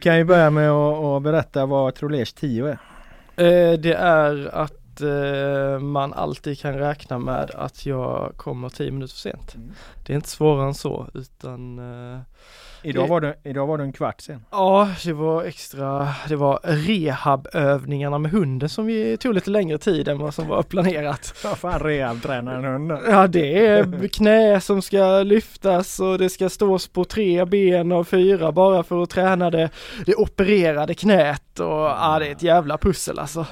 Kan ju börja med att, berätta vad Trolers 10 är. Eh, det är att eh, man alltid kan räkna med att jag kommer 10 minuter för sent. Mm. Det är inte svårare än så utan eh, Idag Det- var, du, idag var du en kvart sen. Ja, det var extra, det var rehabövningarna med hunden som vi tog lite längre tid än vad som var planerat. Vad fan rehabtränar en hund? Ja, det är knä som ska lyftas och det ska stås på tre ben och fyra bara för att träna det, det opererade knät och ja, det är ett jävla pussel alltså.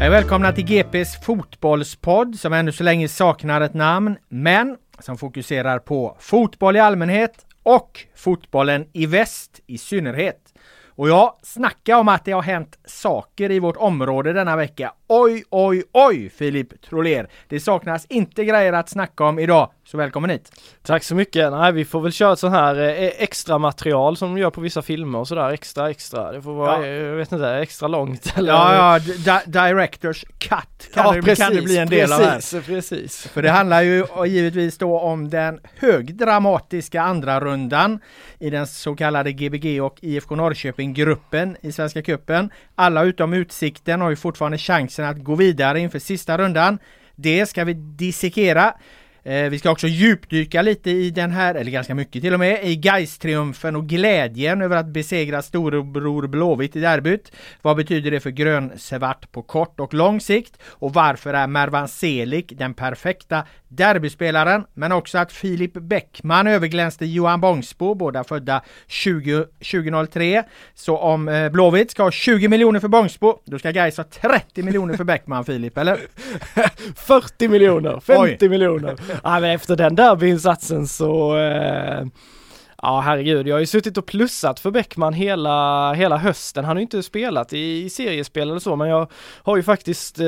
Hej välkomna till GPs fotbollspodd som ännu så länge saknar ett namn, men som fokuserar på fotboll i allmänhet och fotbollen i väst i synnerhet. Och ja, snacka om att det har hänt saker i vårt område denna vecka. Oj, oj, oj, Filip Troler. Det saknas inte grejer att snacka om idag, så välkommen hit. Tack så mycket. Nej, vi får väl köra ett sånt här eh, extra material som de gör på vissa filmer och sådär. Extra, extra. Det får vara, Ja. eh, jag vet inte, extra långt eller? Ja, ja, di- directors cut kan, det, kan det bli en del av här. precis, precis. För det handlar ju givetvis då om den högdramatiska andra rundan i den så kallade Gbg och IFK Norrköping-gruppen i Svenska Cupen. Alla utom Utsikten har ju fortfarande chansen att gå vidare inför sista rundan. Det ska vi dissekera. Eh, Vi ska också djupdyka lite i den här, eller ganska mycket till och med, i Gais-triumfen och glädjen över att besegra storebror Blåvitt i derbyt. Vad betyder det för grönsvart på kort och lång sikt? Och varför är Mervan Selik den perfekta derbyspelaren? Men också att Filip Bäckman överglänste Johan Bångsbo, båda födda 20, 2003. Så om eh, Blåvitt ska ha 20 miljoner för Bångsbo, då ska Gais ha 30 miljoner för Bäckman, Filip, eller? 40 miljoner, 50 Oj. miljoner. Ja, men efter den derbyinsatsen så eh, Ja herregud, jag har ju suttit och plussat för Bäckman hela, hela hösten. Han har ju inte spelat i, i seriespel eller så, men jag har ju faktiskt eh,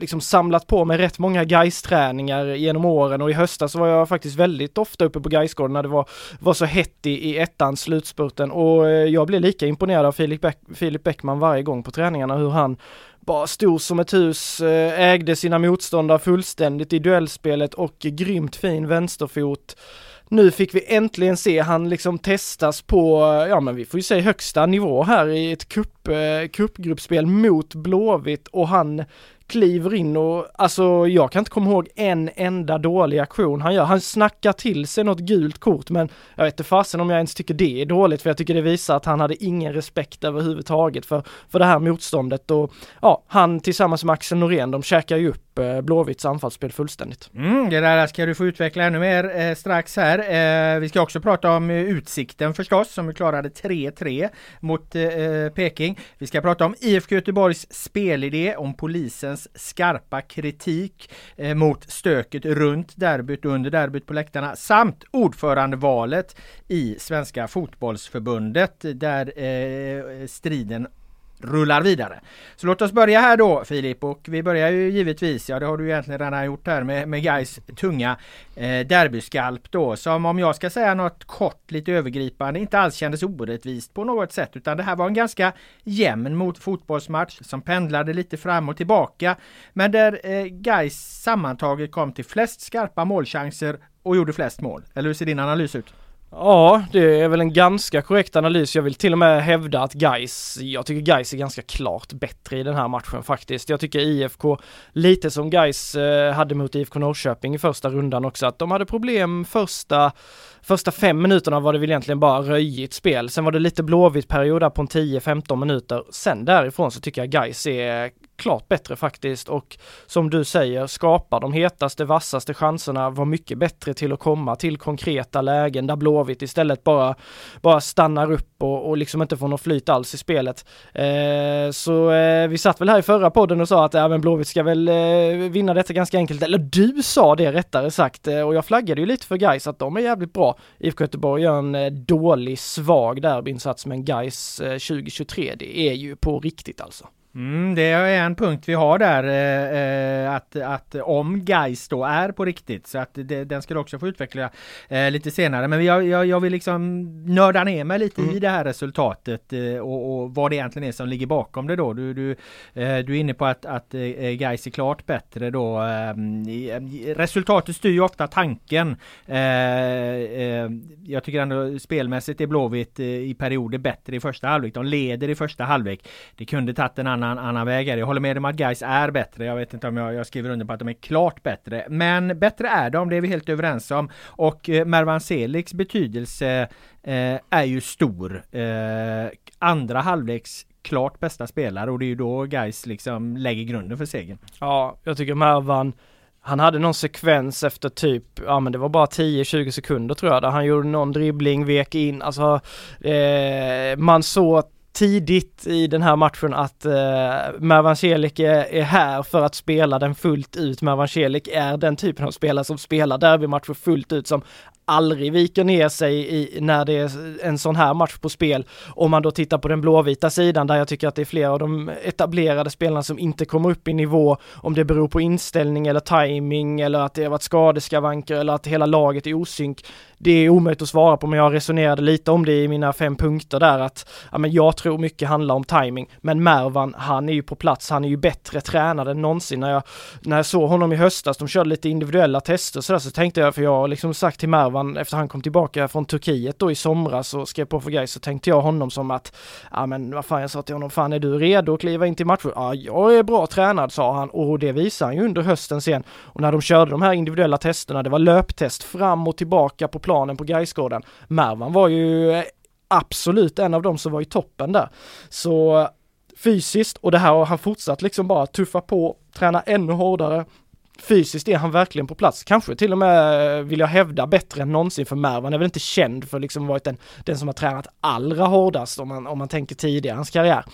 liksom samlat på mig rätt många gais träningar genom åren och i höstas var jag faktiskt väldigt ofta uppe på Gaisgården när det var, var så hett i, i ettan, slutspurten och eh, jag blev lika imponerad av Filip, Bäck, Filip Bäckman varje gång på träningarna hur han bara stod som ett hus, eh, ägde sina motståndare fullständigt i duellspelet och grymt fin vänsterfot. Nu fick vi äntligen se han liksom testas på, ja men vi får ju säga högsta nivå här i ett kupp, eh, cupgruppspel mot Blåvitt och han kliver in och alltså jag kan inte komma ihåg en enda dålig aktion han gör. Han snackar till sig något gult kort men jag vet inte fasen om jag ens tycker det är dåligt för jag tycker det visar att han hade ingen respekt överhuvudtaget för, för det här motståndet och ja, han tillsammans med Axel Norén de käkar ju upp eh, Blåvitts anfallsspel fullständigt. Mm, det där ska du få utveckla ännu mer eh, strax här. Eh, vi ska också prata om eh, Utsikten förstås som klarade 3-3 mot eh, eh, Peking. Vi ska prata om IFK Göteborgs spelidé, om polisens skarpa kritik eh, mot stöket runt derbyt och under derbyt på läktarna samt ordförandevalet i Svenska fotbollsförbundet där eh, striden rullar vidare. Så låt oss börja här då Filip och vi börjar ju givetvis, ja det har du egentligen redan gjort här med, med Gais tunga eh, derbyskalp då som om jag ska säga något kort lite övergripande inte alls kändes orättvist på något sätt utan det här var en ganska jämn mot fotbollsmatch som pendlade lite fram och tillbaka men där eh, Gais sammantaget kom till flest skarpa målchanser och gjorde flest mål. Eller hur ser din analys ut? Ja, det är väl en ganska korrekt analys. Jag vill till och med hävda att Geis, jag tycker Geis är ganska klart bättre i den här matchen faktiskt. Jag tycker IFK, lite som Geis eh, hade mot IFK Norrköping i första rundan också, att de hade problem första Första fem minuterna var det väl egentligen bara röjigt spel. Sen var det lite blåvitt period där på en 10-15 minuter. Sen därifrån så tycker jag Gais är klart bättre faktiskt och som du säger skapar de hetaste, vassaste chanserna, var mycket bättre till att komma till konkreta lägen där Blåvitt istället bara, bara stannar upp och, och liksom inte får något flyt alls i spelet. Eh, så eh, vi satt väl här i förra podden och sa att ja, men Blåvitt ska väl eh, vinna detta ganska enkelt, eller du sa det rättare sagt eh, och jag flaggade ju lite för Gais att de är jävligt bra. IFK Göteborg gör en eh, dålig, svag derbyinsats men Gais 2023, det är ju på riktigt alltså. Mm, det är en punkt vi har där, eh, eh, att, att om Geis då är på riktigt, så att det, den ska du också få utveckla eh, lite senare. Men jag, jag, jag, vill liksom nörda ner mig lite mm. i det här resultatet eh, och, och, vad det egentligen är som ligger bakom det då. Du, du, eh, du är inne på att, att eh, Geis är klart bättre då. resultatet styr ju ofta tanken. jag tycker ändå spelmässigt är Blåvitt i perioder bättre i första halvlek. De leder i första halvlek. Det kunde tagit en annan annan, annan väg Jag håller med om att guys är bättre. Jag vet inte om jag, jag, skriver under på att de är klart bättre. Men bättre är de, det är vi helt överens om. Och eh, Mervan Seliks betydelse eh, är ju stor. Eh, andra halvleks klart bästa spelare och det är ju då guys liksom lägger grunden för segern. Ja, jag tycker Mervan han hade någon sekvens efter typ, ja men det var bara 10-20 sekunder tror jag, där han gjorde någon dribbling, vek in, alltså eh, man såg tidigt i den här matchen att eh, Mervan Celik är, är, här för att spela den fullt ut. Mervan Celik är den typen av spelare som spelar derbymatcher fullt ut som aldrig viker ner sig i, när det är en sån här match på spel. Om man då tittar på den blåvita sidan där jag tycker att det är flera av de etablerade spelarna som inte kommer upp i nivå, om det beror på inställning eller timing eller att det har varit skadeskavanker eller att hela laget är osynk. Det är omöjligt att svara på men jag resonerade lite om det i mina fem punkter där att ja, men jag tror mycket handlar om timing. Men Mervan, han är ju på plats, han är ju bättre tränad än någonsin. När jag, när jag såg honom i höstas, de körde lite individuella tester så där, så tänkte jag, för jag har liksom sagt till Mervan efter han kom tillbaka från Turkiet då i somras och skrev på för grejer så tänkte jag honom som att, ja men vad fan jag sa till honom, fan är du redo att kliva in till matcher? Ja, jag är bra tränad sa han och det visar han ju under hösten sen. Och när de körde de här individuella testerna, det var löptest fram och tillbaka på planen på Gaisgården. Mervan var ju eh, absolut en av dem som var i toppen där. Så eh, fysiskt och det här har han fortsatt liksom bara tuffa på, träna ännu hårdare, fysiskt är han verkligen på plats. Kanske till och med eh, vill jag hävda bättre än någonsin för Mervan är väl inte känd för liksom varit den, den som har tränat allra hårdast om man, om man tänker tidigare hans karriär.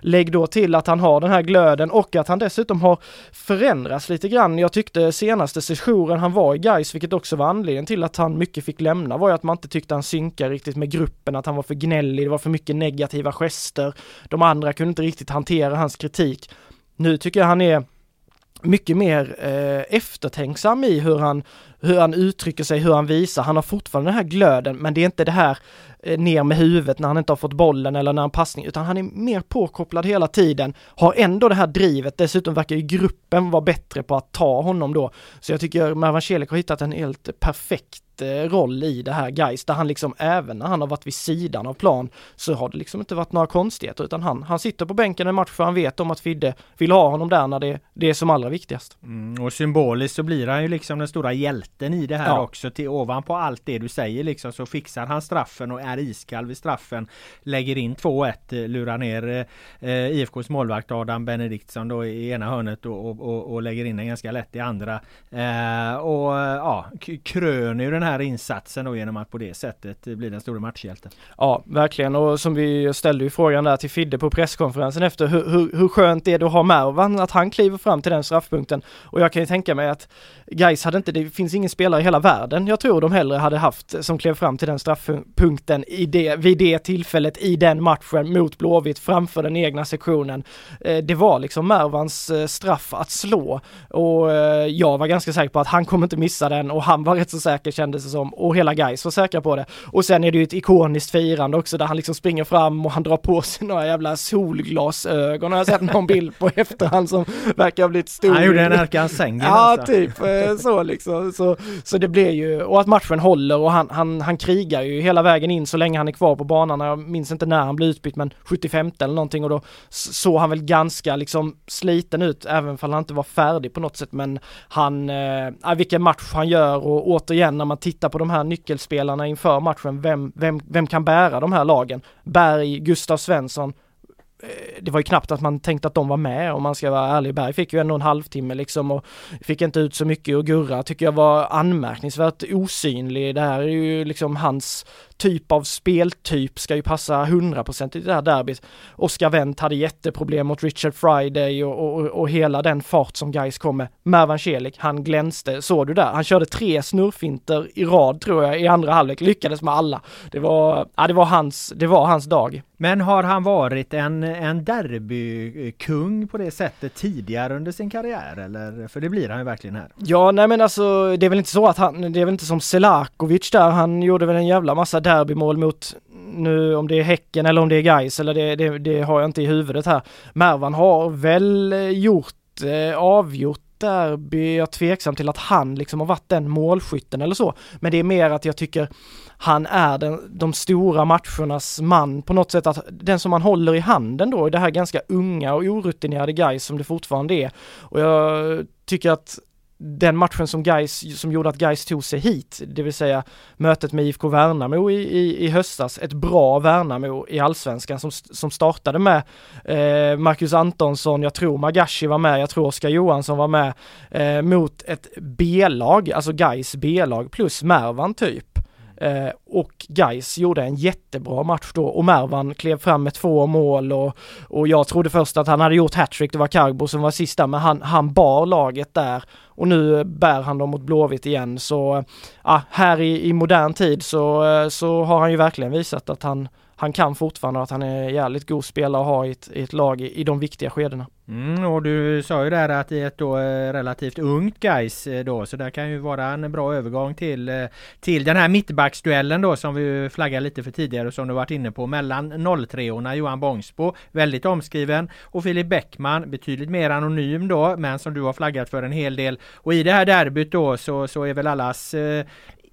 Lägg då till att han har den här glöden och att han dessutom har förändrats lite grann. Jag tyckte senaste sessionen han var i Gais, vilket också var anledningen till att han mycket fick lämna, var ju att man inte tyckte han synkade riktigt med gruppen, att han var för gnällig, det var för mycket negativa gester. De andra kunde inte riktigt hantera hans kritik. Nu tycker jag han är mycket mer eh, eftertänksam i hur han, hur han uttrycker sig, hur han visar. Han har fortfarande den här glöden, men det är inte det här eh, ner med huvudet när han inte har fått bollen eller när han passning, utan han är mer påkopplad hela tiden, har ändå det här drivet. Dessutom verkar ju gruppen vara bättre på att ta honom då. Så jag tycker Mervan Celik har hittat en helt perfekt roll i det här guys där han liksom även när han har varit vid sidan av plan så har det liksom inte varit några konstigheter utan han, han sitter på bänken en match för han vet om att Fidde vill ha honom där när det, det är som allra viktigast. Mm, och symboliskt så blir han ju liksom den stora hjälten i det här ja. också. Till ovanpå allt det du säger liksom så fixar han straffen och är iskall vid straffen. Lägger in 2-1, eh, lurar ner eh, IFKs målvakt Adam Benediktsson då i ena hörnet och, och, och, och lägger in den ganska lätt i andra. Eh, och ja, kröner ju den här insatsen då genom att på det sättet bli den stora matchhjälten. Ja, verkligen och som vi ställde ju frågan där till Fidde på presskonferensen efter hur, hur, hur skönt är det att ha Mervan, att han kliver fram till den straffpunkten och jag kan ju tänka mig att guys hade inte, det finns ingen spelare i hela världen jag tror de hellre hade haft som klev fram till den straffpunkten i det, vid det tillfället i den matchen mot Blåvitt framför den egna sektionen. Eh, det var liksom Mervans eh, straff att slå och eh, jag var ganska säker på att han kommer inte missa den och han var rätt så säker kändes det som och hela guys var säkra på det. Och sen är det ju ett ikoniskt firande också där han liksom springer fram och han drar på sig några jävla solglasögon har jag sett någon bild på efterhand som verkar ha blivit stor. Han gjorde en Erkan Ja, alltså. typ så liksom. Så, så det blir ju, och att matchen håller och han, han, han krigar ju hela vägen in så länge han är kvar på banan. Jag minns inte när han blev utbytt men 75 eller någonting och då såg han väl ganska liksom sliten ut även om han inte var färdig på något sätt men han, eh, vilken match han gör och återigen när man titta på de här nyckelspelarna inför matchen, vem, vem, vem kan bära de här lagen? Berg, Gustav Svensson, eh, det var ju knappt att man tänkte att de var med om man ska vara ärlig. Berg fick ju ändå en halvtimme liksom och fick inte ut så mycket och Gurra tycker jag var anmärkningsvärt osynlig. Det här är ju liksom hans typ av speltyp ska ju passa hundraprocentigt i det här derbyt. Oscar Wendt hade jätteproblem mot Richard Friday och, och, och hela den fart som guys kom med. Mervan Celik, han glänste, såg du där? Han körde tre snurrfinter i rad tror jag i andra halvlek, lyckades med alla. Det var, ja, det var hans, det var hans dag. Men har han varit en, en derbykung på det sättet tidigare under sin karriär eller? För det blir han ju verkligen här. Ja, nej men alltså det är väl inte så att han, det är väl inte som Selakovic där, han gjorde väl en jävla massa derbymål mot nu om det är Häcken eller om det är Gais eller det, det, det, har jag inte i huvudet här. Mervan har väl eh, gjort, eh, avgjort derby, jag är tveksam till att han liksom har varit den målskytten eller så. Men det är mer att jag tycker han är den, de stora matchernas man på något sätt, att den som man håller i handen då, i det här ganska unga och orutinerade guys som det fortfarande är. Och jag tycker att den matchen som Geis, som gjorde att Geis tog sig hit, det vill säga mötet med IFK Värnamo i, i, i höstas, ett bra Värnamo i allsvenskan som, som startade med eh, Marcus Antonsson, jag tror Magashi var med, jag tror Oskar Johansson var med, eh, mot ett B-lag, alltså Geis B-lag plus Mervan typ. Eh, och Geis gjorde en jättebra match då. Och Mervan klev fram med två mål och, och jag trodde först att han hade gjort hattrick, det var Carbo som var sista, men han, han bar laget där. Och nu bär han dem mot Blåvitt igen. Så ja, här i, i modern tid så, eh, så har han ju verkligen visat att han, han kan fortfarande och att han är jävligt god spelare att ha i ett, i ett lag i, i de viktiga skedena. Mm, och du sa ju där att i ett då eh, relativt ungt guys eh, då så det kan ju vara en bra övergång till eh, till den här mittbacksduellen då som vi flaggade lite för tidigare och som du varit inne på mellan 03 orna Johan Bångsbo väldigt omskriven och Filip Bäckman betydligt mer anonym då men som du har flaggat för en hel del. Och i det här derbyt då så, så är väl allas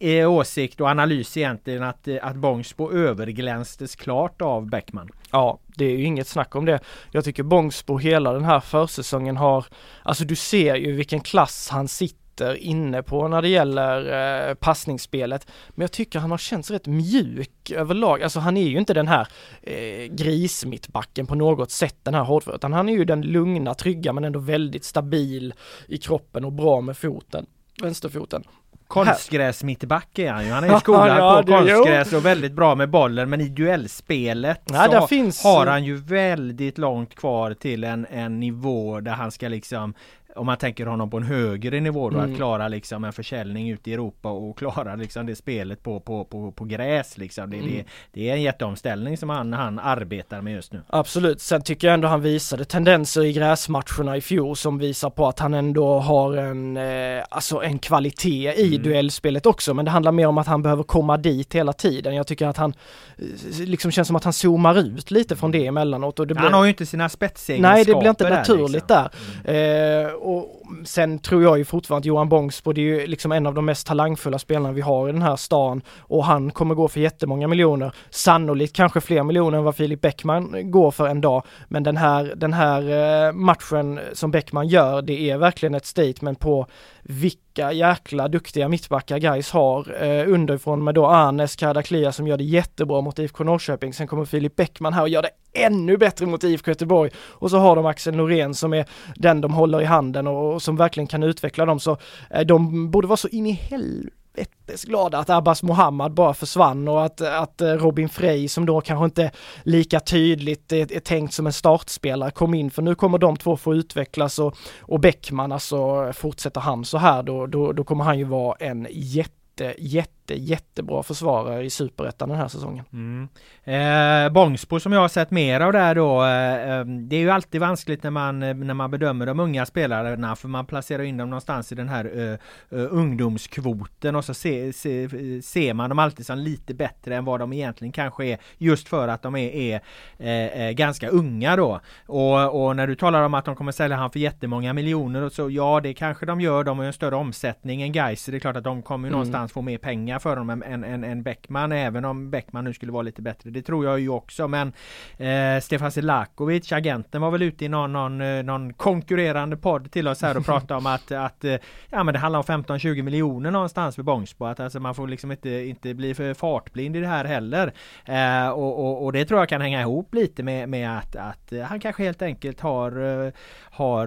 eh, åsikt och analys egentligen att, eh, att Bångsbo överglänstes klart av Bäckman. Ja, det är ju inget snack om det. Jag tycker Bångsbo hela den här försäsongen har, alltså du ser ju vilken klass han sitter inne på när det gäller eh, passningsspelet. Men jag tycker han har känts rätt mjuk överlag. Alltså han är ju inte den här eh, grismittbacken på något sätt, den här hårdföra, utan han är ju den lugna, trygga men ändå väldigt stabil i kroppen och bra med foten, vänsterfoten. Konstgräs mittback är han ju. Han är ju skolad ja, på konstgräs och väldigt bra med bollen men i duellspelet ja, så finns... har han ju väldigt långt kvar till en, en nivå där han ska liksom om man tänker honom på en högre nivå då, mm. att klara liksom en försäljning ute i Europa och klara liksom det spelet på, på, på, på gräs liksom. Det, mm. det, det, är en jätteomställning som han, han arbetar med just nu. Absolut, sen tycker jag ändå han visade tendenser i gräsmatcherna i fjol som visar på att han ändå har en, eh, alltså en kvalitet i mm. duellspelet också, men det handlar mer om att han behöver komma dit hela tiden. Jag tycker att han eh, liksom känns som att han zoomar ut lite från det emellanåt. Och det blir... Han har ju inte sina spetsegenskaper Nej, det blir inte naturligt där. Liksom. där. Mm. Eh, och sen tror jag ju fortfarande att Johan Bångsbo, det är ju liksom en av de mest talangfulla spelarna vi har i den här stan och han kommer gå för jättemånga miljoner. Sannolikt kanske fler miljoner än vad Filip Bäckman går för en dag. Men den här, den här eh, matchen som Bäckman gör, det är verkligen ett statement på vilka jäkla duktiga mittbackar guys har eh, underifrån med då Arnes Kardaklia som gör det jättebra mot IFK Norrköping. Sen kommer Filip Bäckman här och gör det ännu bättre mot IFK Göteborg. Och så har de Axel Norén som är den de håller i handen och, och som verkligen kan utveckla dem. Så eh, de borde vara så in i helvete glada att Abbas Mohammad bara försvann och att, att eh, Robin Frey som då kanske inte lika tydligt är, är tänkt som en startspelare kom in för nu kommer de två få utvecklas och, och Bäckman alltså fortsätter han så här då, då, då kommer han ju vara en jätte, jätte jätte, jättebra försvarare i superettan den här säsongen. Mm. Eh, Bångsbo som jag har sett mer av där då. Eh, eh, det är ju alltid vanskligt när man, eh, när man bedömer de unga spelarna för man placerar in dem någonstans i den här uh, uh, ungdomskvoten och så se, se, ser man dem alltid som lite bättre än vad de egentligen kanske är just för att de är, är uh, ganska unga då. Och, och, när du talar om att de kommer sälja han för jättemånga miljoner och så ja det kanske de gör. De har ju en större omsättning än Gais. Det är klart att de kommer mm. någonstans få mer pengar pengar för honom än, än, än Bäckman, även om Bäckman nu skulle vara lite bättre. Det tror jag ju också, men eh, Stefan Selakovic, agenten, var väl ute i någon, någon, eh, någon konkurrerande podd till oss här och pratade om att, att eh, ja, men det handlar om 15-20 miljoner någonstans för Bångsbo. Att alltså man får liksom inte, inte bli för fartblind i det här heller. Eh, och, och, och, det tror jag kan hänga ihop lite med, med att, att han kanske helt enkelt har, eh, har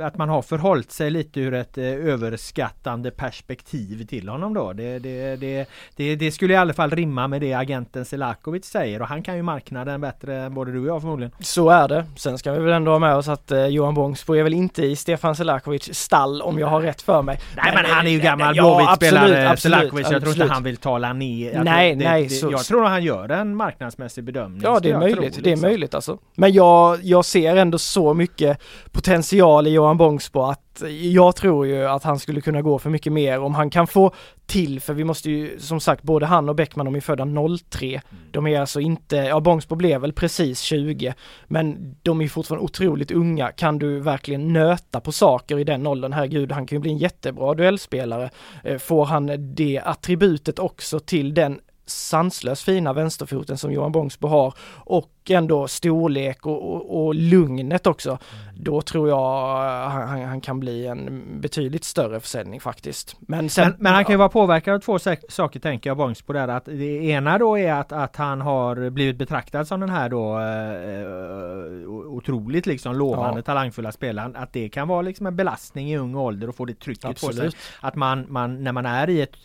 att man har förhållit sig lite ur ett överskattande perspektiv till honom då. Det, det, det, det, det, skulle i alla fall rimma med det agenten Selakovic säger och han kan ju marknaden bättre än både du och jag förmodligen. Så är det. Sen ska vi väl ändå ha med oss att eh, Johan Bångsbo är väl inte i Stefan Selakovics stall om jag har rätt för mig. Nej men, men han är ju gammal ja, Blåvitt-spelare Selakovic. Jag tror inte han vill tala ner. Jag nej, tror, nej. Så, jag tror han gör en marknadsmässig bedömning. Ja det är möjligt. Tro, liksom. Det är liksom. möjligt alltså. Men jag, jag ser ändå så mycket potential i Johan Bångsbo att jag tror ju att han skulle kunna gå för mycket mer om han kan få till, för vi måste ju som sagt både han och Bäckman de är födda 03. Mm. De är alltså inte, ja Bångsbo blev väl precis 20, men de är fortfarande otroligt unga. Kan du verkligen nöta på saker i den åldern? Herregud, han kan ju bli en jättebra duellspelare. Eh, får han det attributet också till den sanslös fina vänsterfoten som Johan Bångsbo har och ändå storlek och, och, och lugnet också. Mm. Då tror jag han, han, kan bli en betydligt större försäljning faktiskt. Men, sen, men, men han kan ju vara påverkad av två saker tänker jag Bångsbo där. Att det ena då är att, att han har blivit betraktad som den här då eh, otroligt liksom lovande ja. talangfulla spelaren. Att det kan vara liksom en belastning i ung ålder och få det trycket Absolut. på sig. Att man, man när man är i ett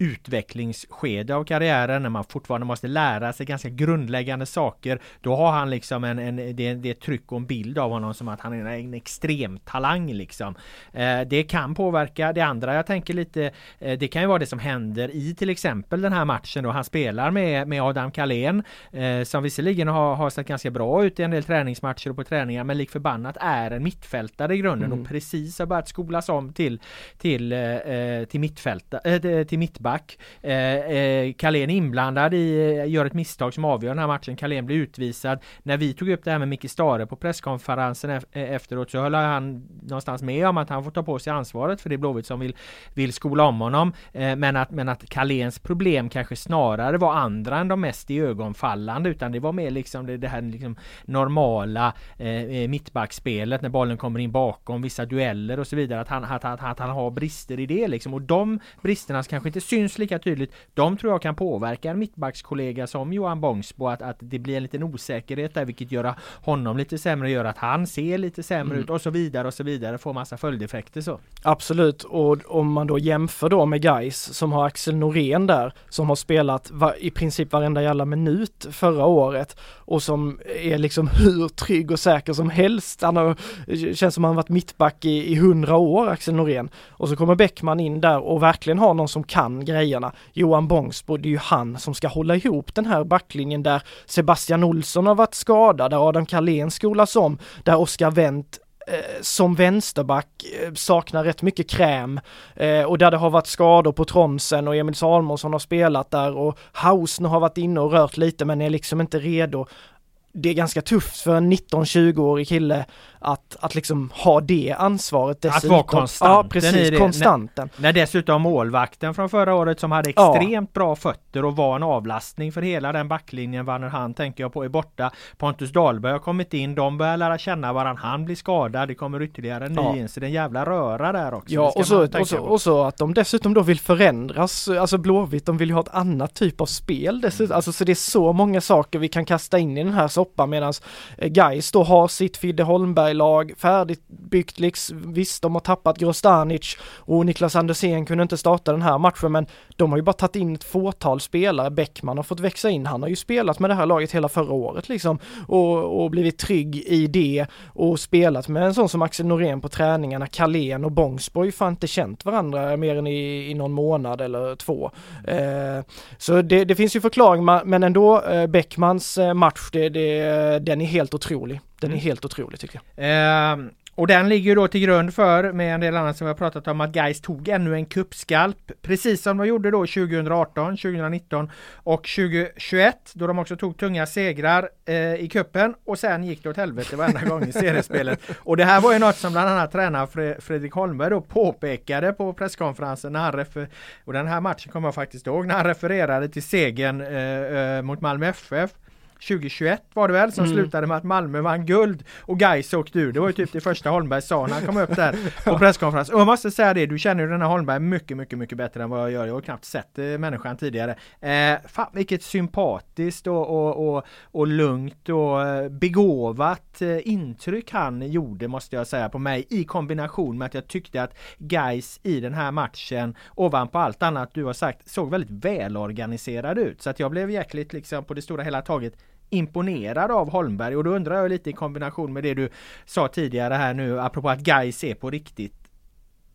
utvecklingsskede av karriären när man fortfarande måste lära sig ganska grundläggande saker. Då har han liksom en, en det, det är tryck och en bild av honom som att han är en extrem talang liksom. Eh, det kan påverka det andra. Jag tänker lite, eh, det kan ju vara det som händer i till exempel den här matchen då han spelar med, med Adam Kalén eh, som visserligen har, har sett ganska bra ut i en del träningsmatcher och på träningar men lik förbannat är en mittfältare i grunden mm. och precis har börjat skolas om till till, eh, eh, till mittfältare, äh, till mittback mittback. Eh, eh, Carlén inblandad i, eh, gör ett misstag som avgör den här matchen. Carlén blir utvisad. När vi tog upp det här med Micke Stare på presskonferensen eh, efteråt så höll han någonstans med om att han får ta på sig ansvaret för det Blåvitt som vill, vill skola om honom. Eh, men att, men att Carléns problem kanske snarare var andra än de mest i ögonfallande utan det var mer liksom det, det här liksom normala eh, eh, mittbackspelet när bollen kommer in bakom vissa dueller och så vidare. Att han, att, att, att han har brister i det liksom och de bristerna kanske inte syns syns lika tydligt. De tror jag kan påverka en mittbackskollega som Johan Bångsbo att, att det blir en liten osäkerhet där vilket gör honom lite sämre, gör att han ser lite sämre mm. ut och så vidare och så vidare. Får massa följdeffekter så. Absolut och om man då jämför då med Guys som har Axel Norén där som har spelat va, i princip varenda jävla minut förra året och som är liksom hur trygg och säker som helst. Han har, känns som han varit mittback i hundra år, Axel Norén. Och så kommer Bäckman in där och verkligen har någon som kan grejerna. Johan Bångsbo, det är ju han som ska hålla ihop den här backlinjen där Sebastian Olsson har varit skadad, där Adam Carlén skolas om, där Oskar Wendt eh, som vänsterback eh, saknar rätt mycket kräm eh, och där det har varit skador på Tronsen och Emil Salmonsson har spelat där och Hausner har varit inne och rört lite men är liksom inte redo det är ganska tufft för en 19-20-årig kille att, att liksom ha det ansvaret dessutom. Att vara konstanten Ja precis, konstanten. När, när, dessutom målvakten från förra året som hade extremt ja. bra fötter och var en avlastning för hela den backlinjen Vanner han tänker jag på är borta. Pontus Dahlberg har kommit in, de börjar lära känna varandra. Han blir skadad, det kommer ytterligare en ny in. Så det är en jävla röra där också. Ja och så, och, så, och så att de dessutom då vill förändras, alltså Blåvitt de vill ju ha ett annat typ av spel dessutom. Mm. Alltså så det är så många saker vi kan kasta in i den här soppa medan Gais då har sitt Fidde Holmberg-lag färdigt byggt liksom, visst de har tappat Grostanic och Niklas Andersén kunde inte starta den här matchen men de har ju bara tagit in ett fåtal spelare, Bäckman har fått växa in, han har ju spelat med det här laget hela förra året liksom och, och blivit trygg i det och spelat med en sån som Axel Norén på träningarna, Kalén och Bångsborg fan inte känt varandra mer än i, i någon månad eller två. Eh, så det, det, finns ju förklaring men ändå eh, Bäckmans eh, match, det, det, den är helt otrolig. Den är mm. helt otrolig tycker jag. Eh, och den ligger då till grund för, med en del annat som vi har pratat om, att Gais tog ännu en kuppskalp. Precis som de gjorde då 2018, 2019 och 2021 då de också tog tunga segrar eh, i kuppen och sen gick det åt helvete varenda gång i seriespelet. Och det här var ju något som bland annat tränare Fredrik Holmberg då påpekade på presskonferensen när han refer- och den här matchen kommer jag faktiskt ihåg när han refererade till segern eh, eh, mot Malmö FF 2021 var det väl som mm. slutade med att Malmö vann guld och Gais åkte ur. Det var ju typ det första Holmberg sa när han kom upp där på presskonferens. Och jag måste säga det, du känner ju den här Holmberg mycket, mycket, mycket bättre än vad jag gör. Jag har knappt sett eh, människan tidigare. Eh, fan vilket sympatiskt och, och, och, och lugnt och eh, begåvat eh, intryck han gjorde måste jag säga på mig i kombination med att jag tyckte att Gais i den här matchen ovanpå allt annat du har sagt såg väldigt välorganiserad ut. Så att jag blev jäkligt liksom på det stora hela taget imponerad av Holmberg och då undrar jag lite i kombination med det du sa tidigare här nu apropå att Gais är på riktigt.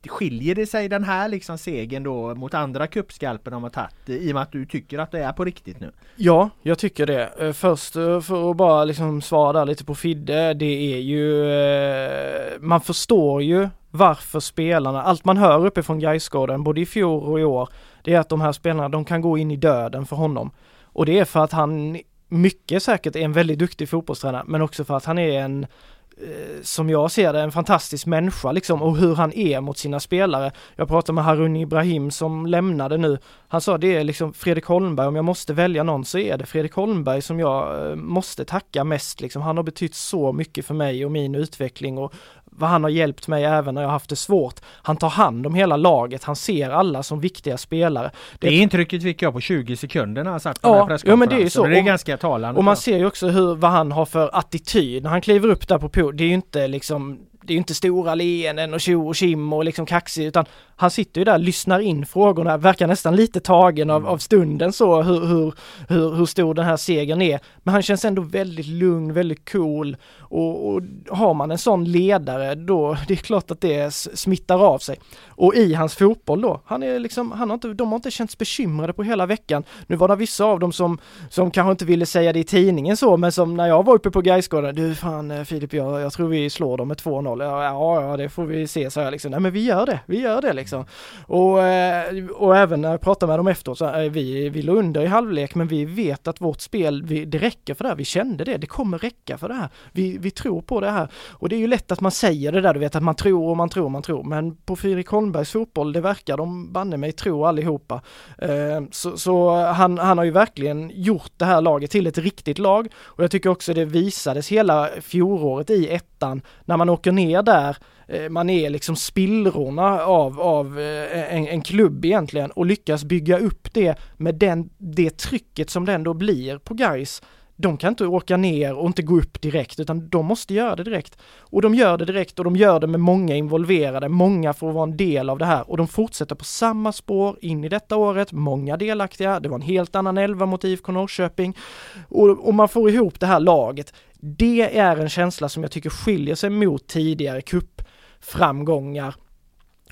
Skiljer det sig den här liksom segern då mot andra kuppskalpen de har tagit i och med att du tycker att det är på riktigt nu? Ja, jag tycker det. Eh, först eh, för att bara liksom svara lite på Fidde, det är ju, eh, man förstår ju varför spelarna, allt man hör uppifrån Gaisgården, både i fjol och i år, det är att de här spelarna, de kan gå in i döden för honom. Och det är för att han mycket säkert är en väldigt duktig fotbollstränare men också för att han är en eh, som jag ser det, en fantastisk människa liksom och hur han är mot sina spelare. Jag pratade med Harun Ibrahim som lämnade nu. Han sa det är liksom Fredrik Holmberg, om jag måste välja någon så är det Fredrik Holmberg som jag eh, måste tacka mest liksom. Han har betytt så mycket för mig och min utveckling och vad han har hjälpt mig även när jag haft det svårt. Han tar hand om hela laget, han ser alla som viktiga spelare. Det, det intrycket fick jag på 20 sekunder när han satt på ja, ja men det är så. Det är ganska talande. Och man ser ju också hur, vad han har för attityd när han kliver upp där på pool. Det är ju inte liksom det är ju inte stora leenden och tjo och kim och liksom kaxig utan han sitter ju där, lyssnar in frågorna, verkar nästan lite tagen av, mm. av stunden så hur, hur, hur, hur stor den här segern är. Men han känns ändå väldigt lugn, väldigt cool och, och har man en sån ledare då, det är klart att det smittar av sig. Och i hans fotboll då, han är liksom, han har inte, de har inte känts bekymrade på hela veckan. Nu var det vissa av dem som, som kanske inte ville säga det i tidningen så, men som när jag var uppe på Gaisgården, du fan eh, Filip, jag, jag tror vi slår dem med 2-0. Ja, ja, det får vi se, så jag liksom. Nej men vi gör det, vi gör det liksom. Och, eh, och även när jag pratade med dem efteråt så eh, vi, vi låg under i halvlek men vi vet att vårt spel, vi, det räcker för det här. Vi kände det, det kommer räcka för det här. Vi, vi tror på det här. Och det är ju lätt att man säger det där, du vet att man tror och man tror och man tror. Men på Fredrik Holmbergs fotboll, det verkar de banne mig tro allihopa. Eh, så, så han, han har ju verkligen gjort det här laget till ett riktigt lag. Och jag tycker också det visades hela fjolåret i ettan när man åker ner där eh, man är liksom spillrorna av, av eh, en, en, klubb egentligen och lyckas bygga upp det med den, det trycket som det ändå blir på guys. De kan inte åka ner och inte gå upp direkt utan de måste göra det direkt. Och de gör det direkt och de gör det med många involverade, många får vara en del av det här och de fortsätter på samma spår in i detta året, många delaktiga, det var en helt annan elva mot IFK Norrköping och, och man får ihop det här laget. Det är en känsla som jag tycker skiljer sig mot tidigare kuppframgångar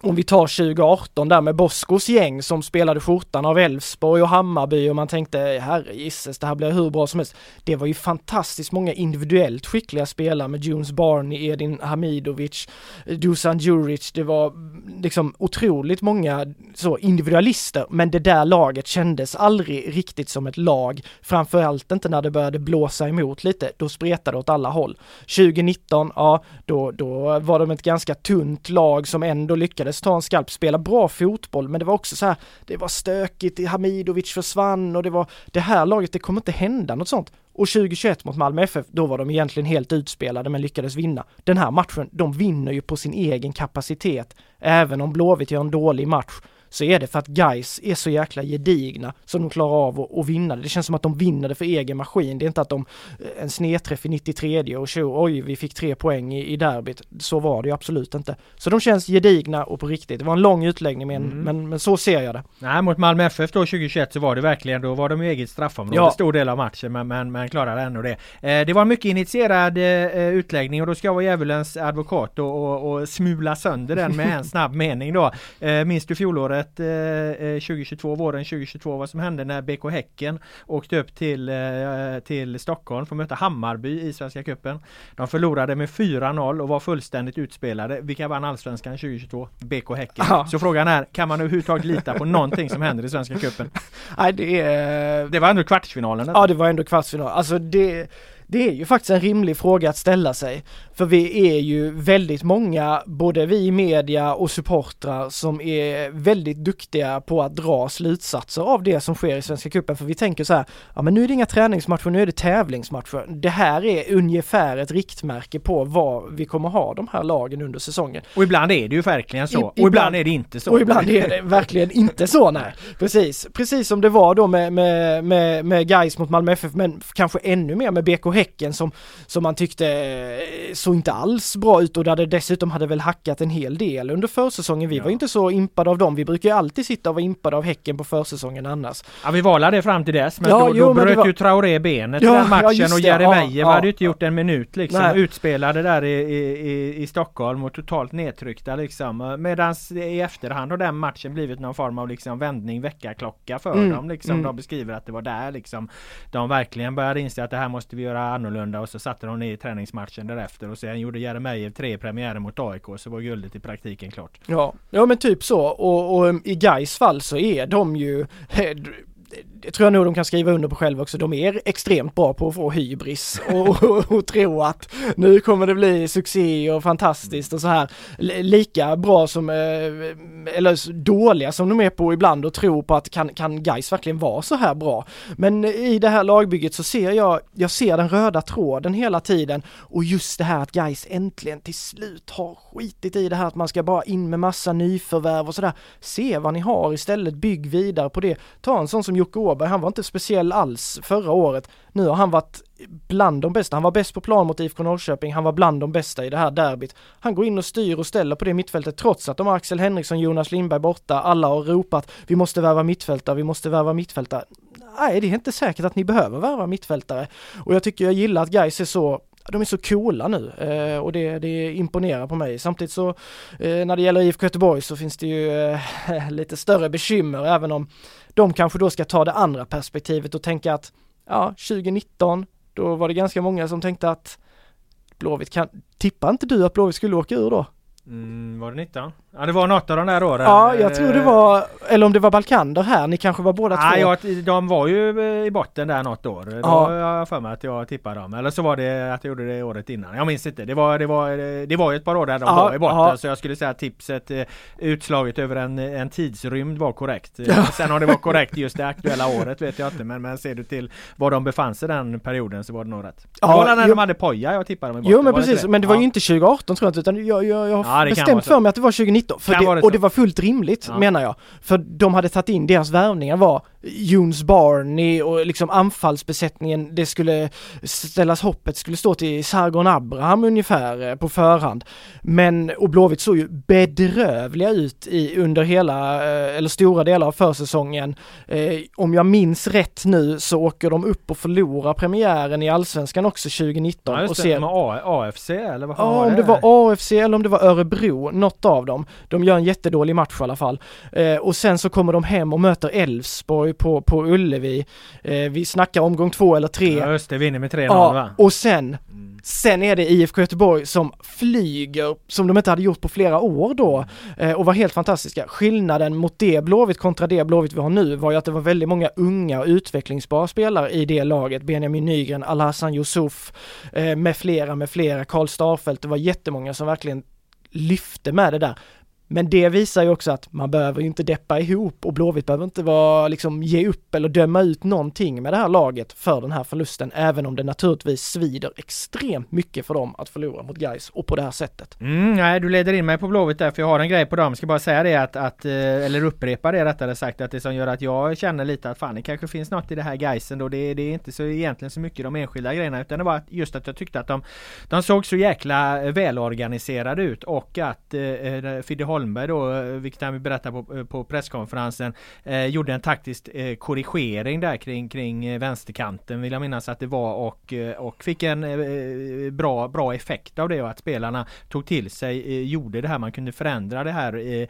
om vi tar 2018 där med Boskos gäng som spelade skjortan av Elfsborg och Hammarby och man tänkte herregisses det här blir hur bra som helst. Det var ju fantastiskt många individuellt skickliga spelare med Junes Barney, Edin Hamidovic, Dusan Djuric. Det var mm, liksom otroligt många så individualister men det där laget kändes aldrig riktigt som ett lag. Framförallt inte när det började blåsa emot lite. Då spretade det åt alla håll. 2019, ja då, då var de ett ganska tunt lag som ändå lyckades ta en skalp, spela bra fotboll, men det var också så här, det var stökigt, Hamidovic försvann och det var, det här laget, det kommer inte hända något sånt. Och 2021 mot Malmö FF, då var de egentligen helt utspelade men lyckades vinna. Den här matchen, de vinner ju på sin egen kapacitet. Även om Blåvitt gör en dålig match så är det för att guys är så jäkla gedigna så de klarar av att, att vinna det. Det känns som att de vinner det för egen maskin. Det är inte att de en snedträff i 93 och tjo, oj vi fick tre poäng i, i derbyt. Så var det ju absolut inte. Så de känns gedigna och på riktigt. Det var en lång utläggning men, mm. men, men, så ser jag det. Nej mot Malmö FF då 2021 så var det verkligen, då var de i eget straffområde ja. stor del av matchen men, men, men klarade ändå det. Eh, det var mycket initierad eh, utläggning och då ska jag vara djävulens advokat och, och, och smula sönder den med en snabb mening då. Eh, minns du fjolåret 2022, eh, våren 2022 vad som hände när BK Häcken åkte upp till, eh, till Stockholm för att möta Hammarby i Svenska Cupen. De förlorade med 4-0 och var fullständigt utspelade. Vilka vann Allsvenskan 2022? BK Häcken. Ja. Så frågan är, kan man överhuvudtaget lita på någonting som händer i Svenska Cupen? Nej det är... Det var ändå kvartsfinalen. Ja det var ändå kvartsfinal. Alltså det det är ju faktiskt en rimlig fråga att ställa sig. För vi är ju väldigt många, både vi i media och supportrar, som är väldigt duktiga på att dra slutsatser av det som sker i Svenska Cupen. För vi tänker så här, ja men nu är det inga träningsmatcher, nu är det tävlingsmatcher. Det här är ungefär ett riktmärke på vad vi kommer ha de här lagen under säsongen. Och ibland är det ju verkligen så, I, och ibland, ibland, är det inte så. Och ibland är det verkligen inte så, nej. Precis, precis som det var då med, med, med, med Gais mot Malmö FF, men kanske ännu mer med BK Häcken som, som man tyckte eh, såg inte alls bra ut och där det dessutom hade väl hackat en hel del under försäsongen. Vi ja. var inte så impade av dem. Vi brukar ju alltid sitta och vara impade av Häcken på försäsongen annars. Ja vi valade fram till dess men ja, då, jo, då bröt var... ju Traoré benet ja, i den matchen ja, och Jeremejeff ja, hade ju inte gjort en minut liksom. Nej. Utspelade där i, i, i Stockholm och totalt nedtryckta liksom. Medan i efterhand har den matchen blivit någon form av liksom vändning väckarklocka för mm. dem liksom. Mm. De beskriver att det var där liksom de verkligen började inse att det här måste vi göra annorlunda och så satte de ner i träningsmatchen därefter och sen gjorde Jeremejeff tre premiärer mot AIK så var guldet i praktiken klart. Ja, ja men typ så och, och um, i Gais fall så är de ju eh, det tror jag nog de kan skriva under på själva också. De är extremt bra på att få hybris och, och, och tro att nu kommer det bli succé och fantastiskt och så här. Lika bra som, eh, eller dåliga som de är på ibland och tro på att kan, kan guys verkligen vara så här bra? Men i det här lagbygget så ser jag, jag ser den röda tråden hela tiden och just det här att guys äntligen till slut har skitit i det här att man ska bara in med massa nyförvärv och sådär. Se vad ni har istället, bygg vidare på det. Ta en sån som Jocke Åberg, han var inte speciell alls förra året. Nu har han varit bland de bästa. Han var bäst på plan mot IFK Norrköping, han var bland de bästa i det här derbyt. Han går in och styr och ställer på det mittfältet trots att de har Axel Henriksson, Jonas Lindberg borta. Alla har ropat vi måste värva mittfältare, vi måste värva mittfältare. Nej, det är inte säkert att ni behöver värva mittfältare. Och jag tycker jag gillar att Gais är så de är så coola nu eh, och det, det imponerar på mig. Samtidigt så eh, när det gäller IFK Göteborg så finns det ju eh, lite större bekymmer även om de kanske då ska ta det andra perspektivet och tänka att ja, 2019 då var det ganska många som tänkte att Blåvitt kan, tippar inte du att Blåvitt skulle åka ur då? Mm, var det 19? Ja det var något av de där åren. Ja jag tror det var, eller om det var Balkander här, ni kanske var båda två? Ja de var ju i botten där något år. Då ja. har jag för mig att jag tippade dem. Eller så var det att jag gjorde det året innan. Jag minns inte. Det var, det var, det var ju ett par år där de ja, var i botten. Ja. Så jag skulle säga att tipset eh, utslaget över en, en tidsrymd var korrekt. Ja. Sen om det var korrekt just det aktuella året vet jag inte. Men, men ser du till var de befann sig den perioden så var det nog rätt. Ja, det var när jo, de hade Poja jag tippade dem i botten. Jo men precis, men det var ju inte 2018 tror jag inte utan jag, jag, jag har bestämt för mig att det var 2019. För det, och det var fullt rimligt ja. menar jag. För de hade tagit in, deras värvningar var Jones Barney och liksom anfallsbesättningen, det skulle ställas hoppet skulle stå till Sargon Abraham ungefär eh, på förhand. Men, och Blåvitt såg ju bedrövliga ut i, under hela, eh, eller stora delar av försäsongen. Eh, om jag minns rätt nu så åker de upp och förlorar premiären i Allsvenskan också 2019. Ja, och ser, med AFC eller vad Ja, om det var AFC eller om det var Örebro, något av dem. De gör en jättedålig match i alla fall. Eh, och sen så kommer de hem och möter Elfsborg på, på Ullevi. Eh, vi snackar omgång två eller tre. Ja just det, vinner med 3-0 ja, va? Och sen mm. Sen är det IFK Göteborg som flyger som de inte hade gjort på flera år då eh, och var helt fantastiska. Skillnaden mot det Blåvitt kontra det Blåvitt vi har nu var ju att det var väldigt många unga och utvecklingsbara spelare i det laget. Benjamin Nygren, Alhassan Yusuf eh, med flera, med flera, Karl Starfelt. Det var jättemånga som verkligen lyfte med det där. Men det visar ju också att man behöver ju inte deppa ihop och Blåvitt behöver inte vara, liksom ge upp eller döma ut någonting med det här laget för den här förlusten, även om det naturligtvis svider extremt mycket för dem att förlora mot Gais och på det här sättet. Mm, nej, du leder in mig på Blåvitt där, för jag har en grej på dem. Jag ska bara säga det att, att, eh, eller upprepa det rättare sagt, att det som gör att jag känner lite att fan det kanske finns något i det här Gaisen då. Det, det är inte så egentligen så mycket de enskilda grejerna, utan det var just att jag tyckte att de, de såg så jäkla välorganiserade ut och att eh, eh Fidde Holmberg då, eh, vilket han berättade på, eh, på presskonferensen, eh, gjorde en taktisk eh, korrigering där kring, kring eh, vänsterkanten vill jag minnas att det var och, och fick en eh, bra, bra effekt av det och att spelarna tog till sig, gjorde det här, man kunde förändra det här i,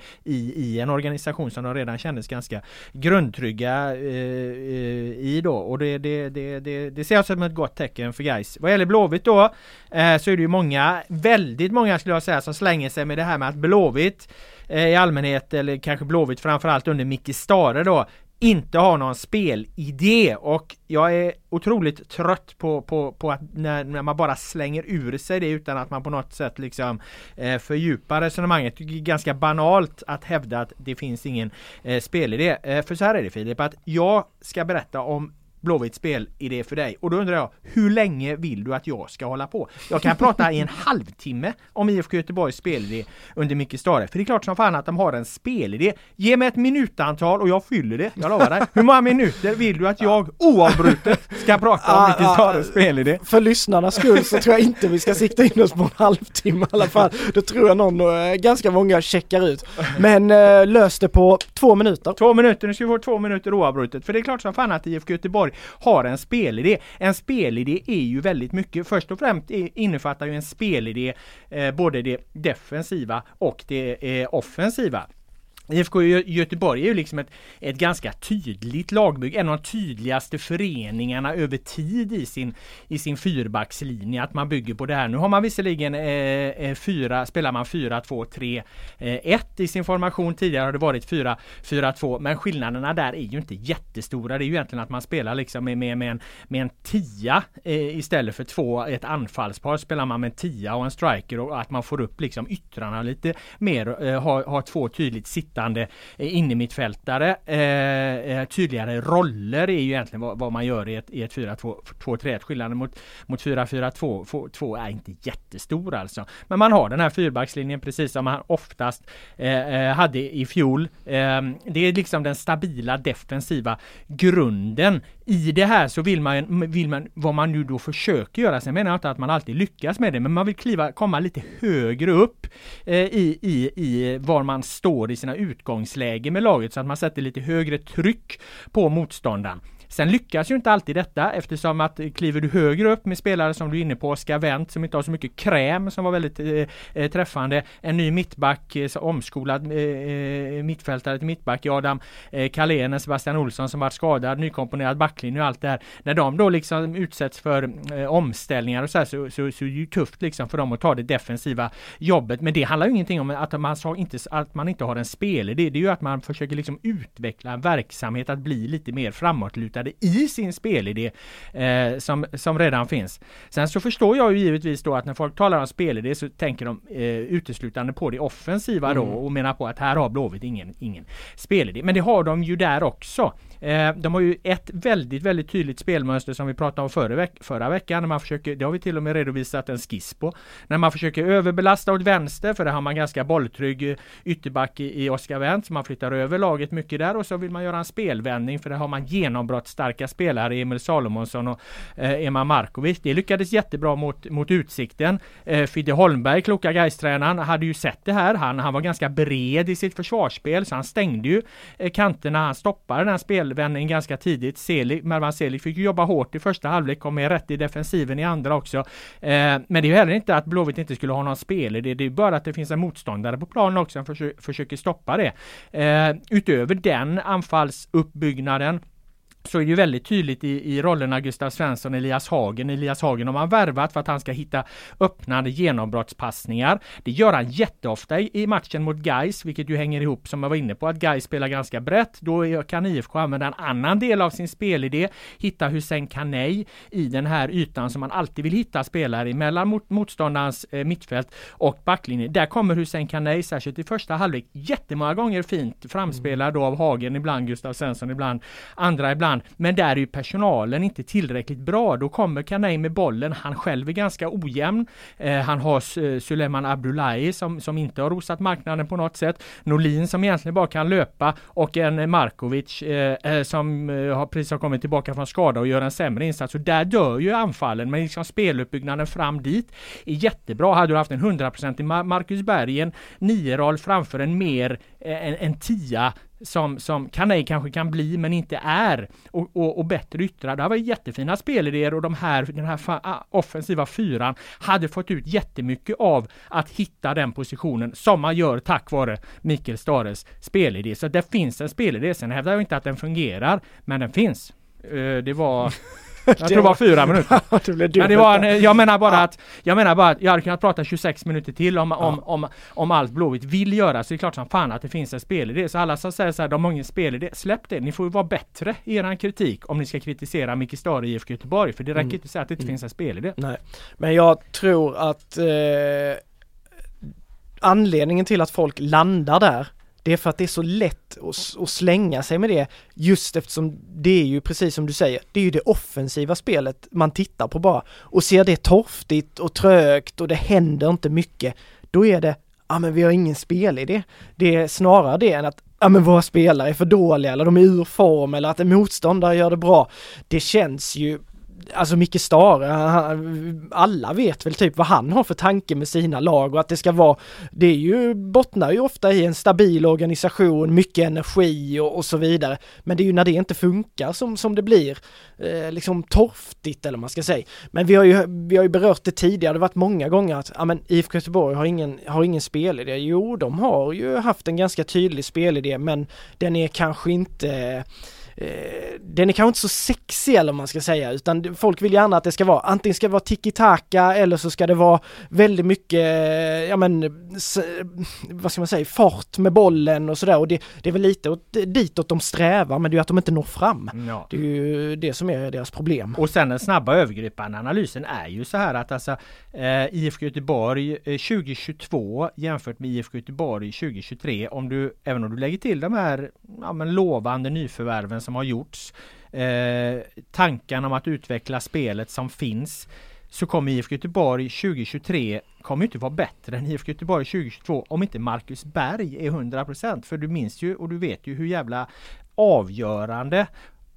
i en organisation som de redan kändes ganska grundtrygga i då och det, det, det, det, det ser jag som ett gott tecken för guys. Vad gäller Blåvitt då så är det ju många, väldigt många skulle jag säga, som slänger sig med det här med att Blåvitt Eh, i allmänhet eller kanske Blåvitt framförallt under Micke Stare då inte har någon spelidé och jag är otroligt trött på, på, på att när, när man bara slänger ur sig det utan att man på något sätt liksom eh, fördjupar resonemanget. Det är ganska banalt att hävda att det finns ingen eh, spelidé. Eh, för så här är det Filip, att jag ska berätta om Blåvitt spelidé för dig. Och då undrar jag, hur länge vill du att jag ska hålla på? Jag kan prata i en halvtimme om IFK Göteborgs spelidé under Micke Stare. För det är klart som fan att de har en spelidé. Ge mig ett minutantal och jag fyller det. Jag lovar dig. Hur många minuter vill du att jag oavbrutet ska prata om Micke Stares spelidé? För lyssnarnas skull så tror jag inte vi ska sikta in oss på en halvtimme i alla fall. Då tror jag någon, äh, ganska många checkar ut. Men äh, lös det på två minuter. Två minuter, nu ska vi få två minuter oavbrutet. För det är klart som fan att IFK Göteborg har en spelidé. En spelidé är ju väldigt mycket. Först och främst innefattar ju en spelidé eh, både det defensiva och det eh, offensiva. IFK Göteborg är ju liksom ett, ett ganska tydligt lagbygge, en av de tydligaste föreningarna över tid i sin, i sin fyrbackslinje, att man bygger på det här. Nu har man visserligen eh, eh fyra, spelar man 4-2-3-1 eh, i sin formation. Tidigare har det varit 4-4-2, men skillnaderna där är ju inte jättestora. Det är ju egentligen att man spelar liksom med, med, med en, med en tia eh, istället för två, ett anfallspar spelar man med en tia och en striker och att man får upp liksom yttrarna lite mer, eh, har, har två tydligt sitt sittande eh, innermittfältare. Eh, eh, tydligare roller är ju egentligen vad, vad man gör i ett, ett 4-2-3-1. Skillnaden mot, mot 4-4-2 är inte jättestor alltså. Men man har den här fyrbackslinjen precis som man oftast eh, eh hade i fjol. Eh, det är liksom den stabila defensiva grunden. I det här så vill man, vill man vad man nu då försöker göra. Sen menar jag inte att man alltid lyckas med det, men man vill kliva, komma lite högre upp eh, i, i, i var man står i sina utgångsläge med laget så att man sätter lite högre tryck på motståndaren. Sen lyckas ju inte alltid detta eftersom att eh, kliver du högre upp med spelare som du är inne på, Oskar Wendt som inte har så mycket kräm som var väldigt eh, eh träffande. En ny mittback, eh, omskolad eh, eh, mittfältare till mittback i Adam eh, Sebastian Olsson som varit skadad, nykomponerad backlinje och allt det här. När de då liksom utsätts för eh, omställningar och så, här, så, så, så är det ju tufft liksom för dem att ta det defensiva jobbet. Men det handlar ju ingenting om att man, inte, att man inte har en spelidé. Det är ju att man försöker liksom utveckla en verksamhet att bli lite mer framåtlutad utbildade i sin spelidé eh, som, som redan finns. Sen så förstår jag ju givetvis då att när folk talar om spelidé så tänker de eh, uteslutande på det offensiva mm. då och menar på att här har Blåvitt ingen, ingen spelidé. Men det har de ju där också. Eh, de har ju ett väldigt, väldigt tydligt spelmönster som vi pratade om förra, veck förra veckan. När man försöker, det har vi till och med redovisat en skiss på. När man försöker överbelasta åt vänster, för det har man ganska bolltrygg eh, ytterback i, i Oskar Wendt, man flyttar över laget mycket där och så vill man göra en spelvändning, för det har man starka spelare, Emil Salomonsson och eh, Emma Markovic. Det lyckades jättebra mot, mot Utsikten. Eh, Fidde Holmberg, kloka Gaistränaren, hade ju sett det här. Han, han var ganska bred i sitt försvarsspel, så han stängde ju eh, kanterna. Han stoppade den här spelvändningen ganska tidigt. Selig, Mervan Selig fick jobba hårt i första halvlek, kom med rätt i defensiven i andra också. Eh, men det är ju heller inte att Blåvitt inte skulle ha någon spel det. Det är bara att det finns en motståndare på planen också som försöker stoppa det. Eh, utöver den anfallsuppbyggnaden så är det ju väldigt tydligt i, i rollerna Gustav Svensson och Elias Hagen. Elias Hagen har man värvat för att han ska hitta öppnande genombrottspassningar. Det gör han jätteofta i, i matchen mot Gais, vilket ju hänger ihop som jag var inne på att Gais spelar ganska brett. Då kan IFK använda en annan del av sin spelidé, hitta Hussein Kanei i den här ytan som man alltid vill hitta spelare i mellan mot, motståndarens eh, mittfält och backlinje. Där kommer Hussein Kanei, särskilt i första halvlek, jättemånga gånger fint framspelad då av Hagen, ibland Gustav Svensson, ibland andra, ibland. Men där är ju personalen inte tillräckligt bra. Då kommer Kanei med bollen. Han själv är ganska ojämn. Eh, han har eh, Suleiman Abdullahi som, som inte har rosat marknaden på något sätt. Norlin som egentligen bara kan löpa och en Markovic eh, eh som eh, har precis har kommit tillbaka från skada och gör en sämre insats. Så där dör ju anfallen. Men liksom speluppbyggnaden fram dit är jättebra. Hade du haft en 100% Marcus Berg, en nio-roll framför en mer Eh, en, en tia som, som Kanei kanske kan bli men inte är och, och, och bättre yttra. Det här var jättefina spelidéer och de här, den här ah, offensiva fyran hade fått ut jättemycket av att hitta den positionen som man gör tack vare Mikael Stares spelidé. Så det finns en spelidé. Sen hävdar jag inte att den fungerar, men den finns. Eh, det var Jag tror det var fyra minuter. det Men det var en, jag menar bara att Jag menar bara att jag hade kunnat prata 26 minuter till om, om, om, om allt Blåvitt vill göra. Så det är klart som fan att det finns en spelidé. Så alla som säger så här, de har ingen spelidé. Släpp det. Ni får vara bättre i eran kritik om ni ska kritisera Micke Stare i IFK Göteborg. För det räcker mm. inte att säga att det inte mm. finns en spelidé. Nej. Men jag tror att eh, anledningen till att folk landar där det är för att det är så lätt att, slänga sig med det just eftersom det är ju precis som du säger, det är ju det offensiva spelet man tittar på bara och ser det torftigt och trögt och det händer inte mycket, då är det, ja men vi har ingen spelidé. Det är snarare det än att ja men våra spelare är för dåliga eller de är ur form eller att en motståndare gör det bra. Det känns ju alltså Micke Stare, eh, alla vet väl typ vad han har för tanke med sina lag och att det ska vara, det är ju, bottnar ju ofta i en stabil organisation, mycket energi och, och så vidare. Men det är ju när det inte funkar som, som det blir eh, liksom torftigt eller vad man ska säga. Men vi har ju, vi har ju berört det tidigare, det har varit många gånger att, ja men IFK Göteborg har ingen, har ingen spelidé. Jo, de har ju haft en ganska tydlig spelidé men den är kanske inte eh, den är kanske inte så sexig eller man ska säga utan folk vill gärna att det ska vara antingen ska det vara tiki-taka eller så ska det vara väldigt mycket, ja men, vad ska man säga, fart med bollen och sådär och det, det är väl lite åt, ditåt de strävar men det är ju att de inte når fram. Ja. Det är ju det som är deras problem. Och sen den snabba övergripande analysen är ju så här att alltså eh, IFK Göteborg eh, 2022 jämfört med IFK Göteborg 2023 om du, även om du lägger till de här ja, men lovande nyförvärven som har gjorts. Eh, tankarna om att utveckla spelet som finns. Så kommer IFK Göteborg 2023 kommer inte vara bättre än IFK Göteborg 2022 om inte Marcus Berg är 100% För du minns ju och du vet ju hur jävla avgörande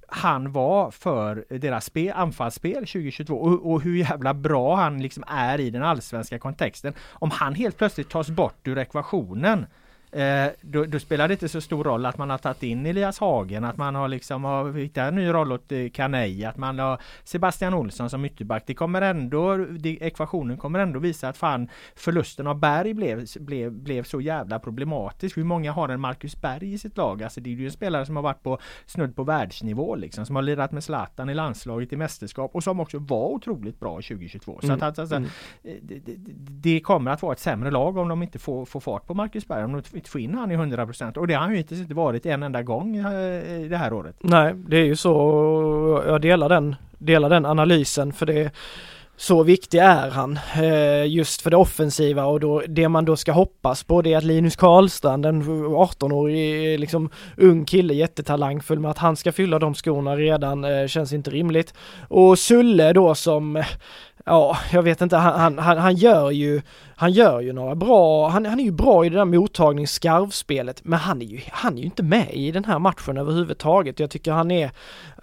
han var för deras spel, anfallsspel 2022 och, och, hur jävla bra han liksom är i den allsvenska kontexten. Om han helt plötsligt tas bort ur ekvationen Eh, då, då, spelar det inte så stor roll att man har tagit in Elias Hagen, att man har liksom har hittat en ny roll åt eh, Kanei, att man har Sebastian Olsson som ytterback. Det kommer ändå, det, ekvationen kommer ändå visa att fan förlusten av Berg blev, blev, blev så jävla problematisk. Hur många har en Marcus Berg i sitt lag? Alltså det är ju en spelare som har varit på snudd på världsnivå liksom, som har lirat med Zlatan i landslaget i mästerskap och som också var otroligt bra 2022. Så mm. att alltså, mm. Eh, det, det, det, kommer att vara ett sämre lag om de inte får, får fart på Marcus Berg. Inte få in han i 100% och det har han ju hittills inte varit en enda gång eh, det här året. Nej, det är ju så. Jag delar den, delar den analysen för det så viktig är han eh, just för det offensiva och då, det man då ska hoppas på det är att Linus Karlstrand, en 18-årig eh, liksom ung kille, jättetalangfull, med att han ska fylla de skorna redan känns inte rimligt. Och Sulle då som ja, jag vet inte, han, han, han gör ju, han gör ju några bra, han, han är ju bra i det där mottagningsskarvspelet, men han är ju, han är ju inte med i den här matchen överhuvudtaget. Jag tycker han är,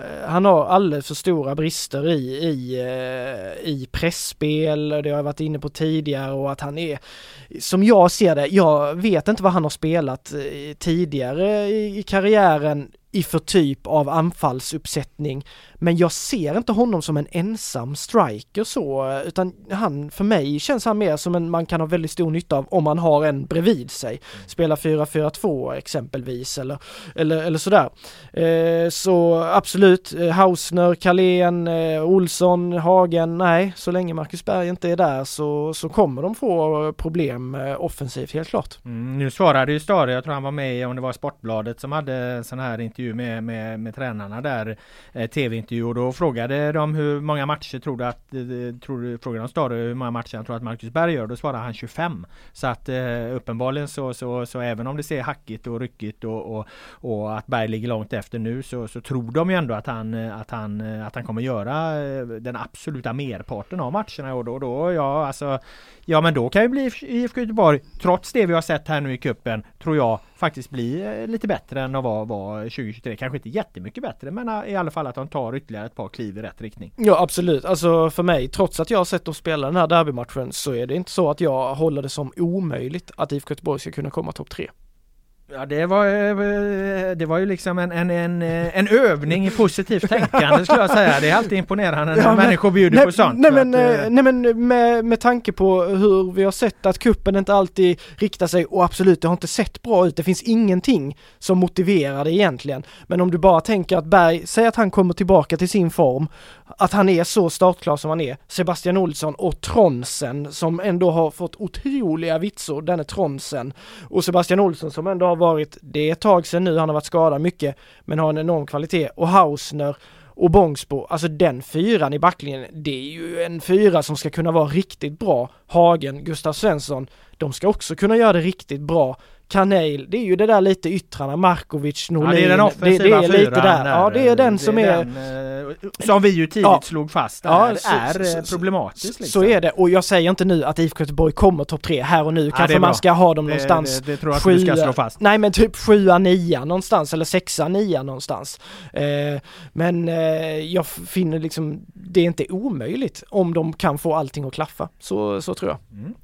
eh, han har alldeles för stora brister i, i, eh, i pressspel, det har jag varit inne på tidigare och att han är, som jag ser det, jag vet inte vad han har spelat eh, tidigare i karriären i för typ av anfallsuppsättning. Men jag ser inte honom som en ensam striker så, utan han, för mig känns han mer som en man kan ha väldigt stor nytta av om man har en bredvid sig. Mm. Spela 4-4-2 exempelvis eller, eller, eller sådär. Eh, så absolut, eh, Hausner, Carlén, eh, Olsson, Hagen, nej, så länge Marcus Berg inte är där så, så kommer de få problem eh, offensivt helt klart. Mm, nu svarade ju Stare, jag tror han var med om det var Sportbladet som hade en sån här intervju med, med, med tränarna där, eh, intervju och då frågade de hur många matcher tror du att, eh, tror du, frågade de Stare hur många matcher han tror att Marcus Berg gör, då svarade han 25. Så att eh, uppenbarligen så, så, så även om det ser hackigt och ryckigt och, och, och att Berg ligger långt efter nu så, så tror de ju ändå att han, eh, att han, att han kommer göra den absoluta merparten av matcherna och då, då ja alltså Ja men då kan ju bli IFK Göteborg trots det vi har sett här nu i kuppen tror jag faktiskt bli eh, lite bättre än att var, 2023. Kanske inte jättemycket bättre men eh, i alla fall att de tar ytterligare ett par kliv i rätt riktning. Ja absolut, alltså för mig trots att jag har sett dem spela den här derbymatchen så är det inte så att jag håller det som omöjligt att IFK Göteborg ska kunna komma topp tre. Ja det var, eh, det var ju liksom en, en, en, eh, en övning i positivt tänkande skulle jag säga. Det är alltid imponerande när ja, men, människor bjuder nej, på sånt. Nej men, att, eh, nej, men med, med tanke på hur vi har sett att kuppen inte alltid riktar sig och absolut det har inte sett bra ut. Det finns ingenting som motiverar det egentligen. Men om du bara tänker att Berg, säg att han kommer tillbaka till sin form, att han är så startklar som han är. Sebastian Olsson och Tronsen som ändå har fått otroliga vitsor, denne Tronsen. Och Sebastian Olsson som ändå har varit, det är ett tag sedan nu, han har varit skadad mycket, men har en enorm kvalitet. Och Hausner och Bångsbo, alltså den fyran i backlinjen, det är ju en fyra som ska kunna vara riktigt bra. Hagen, Gustav Svensson, de ska också kunna göra det riktigt bra. Kanel, det är ju det där lite yttrarna, Markovic, Norlin. Ja, det är den offensiva det, det är lite där. Ja, det är den som är... Den, eh, som vi ju tidigt ja. slog fast ja, är, så, är så, problematiskt. Liksom. Så är det, och jag säger inte nu att IFK Göteborg kommer topp tre här och nu. Ja, Kanske man ska ha dem någonstans. Det, det, tror jag att du ska slå fast. Nej men typ sjua, nia någonstans eller sexa, nia någonstans. Eh, men eh, jag finner liksom, det är inte omöjligt om de kan få allting att klaffa. Så, så tror jag. Mm.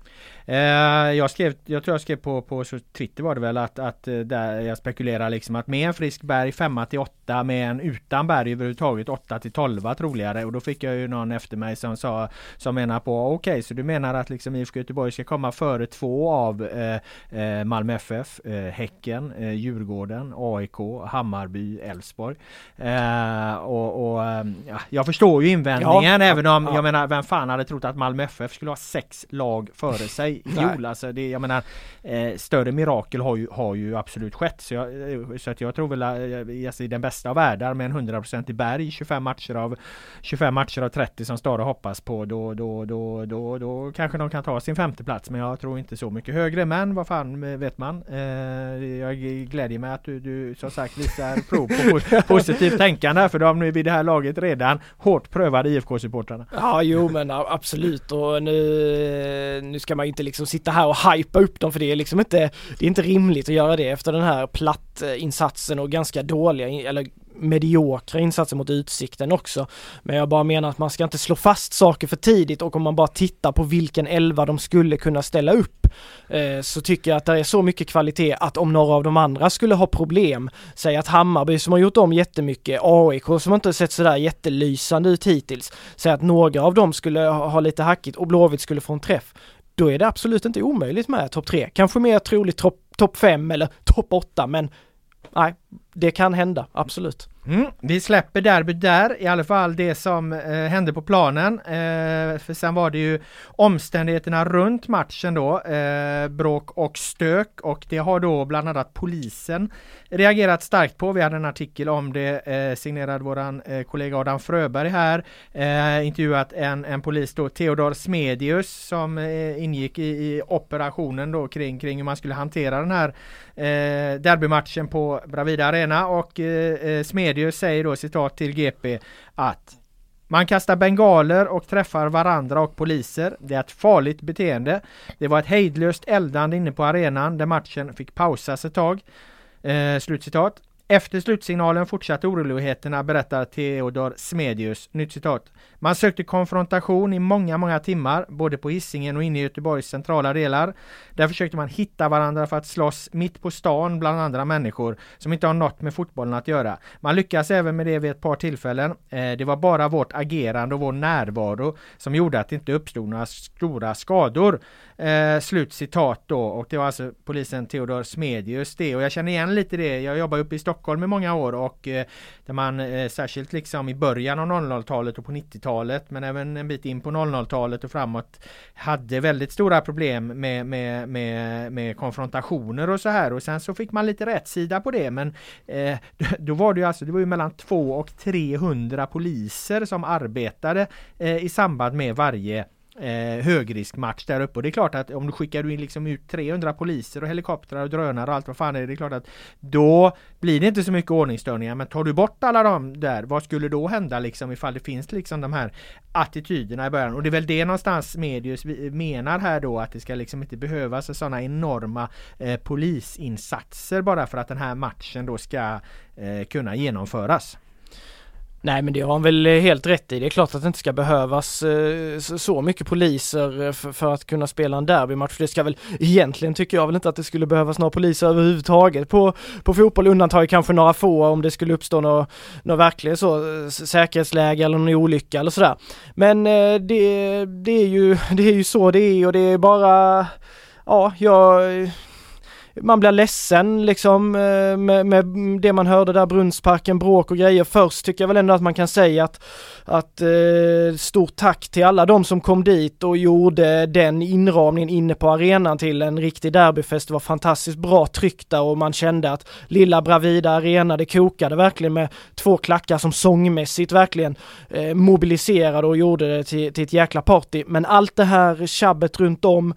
Eh, jag skrev, jag tror jag skrev på, på Twitter var det väl att, att eh, där jag spekulerar liksom att med en frisk berg 5 till 8 med en utan berg överhuvudtaget 8 till 12 troligare och då fick jag ju någon efter mig som sa som menar på okej okay, så du menar att liksom IFK Göteborg ska komma före två av eh, eh Malmö FF, eh, Häcken, eh, Djurgården, AIK, Hammarby, Elfsborg. Eh, och, och ja, jag förstår ju invändningen ja, även om ja. jag menar vem fan hade trott att Malmö FF skulle ha sex lag före sig i fjol. Alltså det, jag menar, eh, större mirakel har ju, har ju absolut skett. Så, jag, eh, så att jag tror väl eh, alltså, i den bästa av världar med en 100% i berg 25 matcher av 25 matcher av 30 som Stara hoppas på. Då, då, då, då, då kanske de kan ta sin femte plats Men jag tror inte så mycket högre. Men vad fan eh, vet man? Eh, jag glädjer mig att du, du som sagt visar prov på positivt tänkande. För de är vid det här laget redan hårt prövade IFK-supportrarna. Ja, jo men absolut. Och nu, nu ska man inte liksom sitta här och hypa upp dem för det är liksom inte, det är inte rimligt att göra det efter den här plattinsatsen och ganska dåliga, eller mediokra insatser mot Utsikten också. Men jag bara menar att man ska inte slå fast saker för tidigt och om man bara tittar på vilken elva de skulle kunna ställa upp eh, så tycker jag att det är så mycket kvalitet att om några av de andra skulle ha problem, säg att Hammarby som har gjort om jättemycket, AIK som inte sett sådär jättelysande ut hittills, säg att några av dem skulle ha lite hackigt och Blåvitt skulle få en träff, då är det absolut inte omöjligt med topp tre. Kanske mer troligt topp top fem eller topp åtta, men nej, det kan hända, absolut. Mm, vi släpper derbyt där, i alla fall det som eh, hände på planen. Eh, för sen var det ju omständigheterna runt matchen då, eh, bråk och stök och det har då bland annat polisen reagerat starkt på. Vi hade en artikel om det eh, signerad våran eh, kollega Adam Fröberg här. Eh, intervjuat en, en polis då, Theodor Smedius som eh, ingick i, i, operationen då kring, kring hur man skulle hantera den här eh, derbymatchen på Bravida Arena och eh, eh Smedius säger då citat till GP att man kastar bengaler och träffar varandra och poliser. Det är ett farligt beteende. Det var ett hejdlöst eldande inne på arenan där matchen fick pausas ett tag. Eh, slutcitat. Efter slutsignalen fortsatte oroligheterna, berättar Theodor Smedius. Nytt citat. Man sökte konfrontation i många, många timmar, både på Hisingen och inne i Göteborgs centrala delar. Där försökte man hitta varandra för att slåss mitt på stan bland andra människor som inte har något med fotbollen att göra. Man lyckas även med det vid ett par tillfällen. Eh, det var bara vårt agerande och vår närvaro som gjorde att det inte uppstod några stora skador. Eh, slutcitat då och det var alltså polisen Theodor Smedius det och jag känner igen lite det. Jag jobbar uppe i Stockholm i många år och eh, där man eh, särskilt liksom i början av 00-talet och på 90-talet men även en bit in på 00-talet och framåt hade väldigt stora problem med, med, med, med konfrontationer och så här och sen så fick man lite rättsida på det men eh, då var det ju alltså det var ju mellan 200 och 300 poliser som arbetade eh, i samband med varje eh, högriskmatch där uppe. Och det är klart att om du skickar in liksom ut 300 poliser och helikoptrar och drönare och allt vad fan är det, det är klart att då blir det inte så mycket ordningsstörningar. Men tar du bort alla de där, vad skulle då hända liksom ifall det finns liksom de här attityderna i början? Och det är väl det någonstans Medius menar här då att det ska liksom inte behövas sådana enorma eh, polisinsatser bara för att den här matchen då ska eh, kunna genomföras. Nej men det har han väl eh, helt rätt i. Det är klart att det inte ska behövas eh, så mycket poliser eh, för att kunna spela en derbymatch. Det ska väl egentligen tycker jag väl inte att det skulle behövas några poliser överhuvudtaget på, på fotboll. Undantaget kanske några få om det skulle uppstå något, något verkligen så säkerhetsläge eller någon olycka eller sådär. Men det, det, är ju, det är ju så det är och det är bara Ja, jag man blir ledsen liksom eh, med, med det man hörde där, Brunnsparken, bråk och grejer. Först tycker jag väl ändå att man kan säga att, att eh, stort tack till alla de som kom dit och gjorde den inramningen inne på arenan till en riktig derbyfest. Det var fantastiskt bra tryck där och man kände att lilla Bravida Arena, det kokade verkligen med två klackar som sångmässigt verkligen eh, mobiliserade och gjorde det till, till ett jäkla party. Men allt det här tjabbet runt om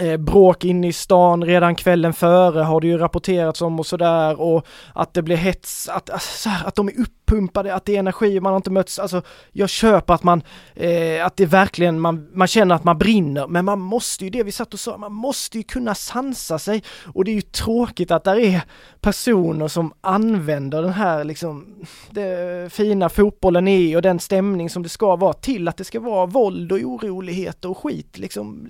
Eh, bråk inne i stan redan kvällen före har det ju rapporterats om och sådär och att det blir hets, att, alltså, att de är uppe uppumpade, att det är energi, man har inte mötts, alltså jag köper att man, eh, att det verkligen, man, man känner att man brinner, men man måste ju, det vi satt och sa, man måste ju kunna sansa sig och det är ju tråkigt att där är personer som använder den här liksom, det fina fotbollen är och den stämning som det ska vara till att det ska vara våld och oroligheter och skit liksom.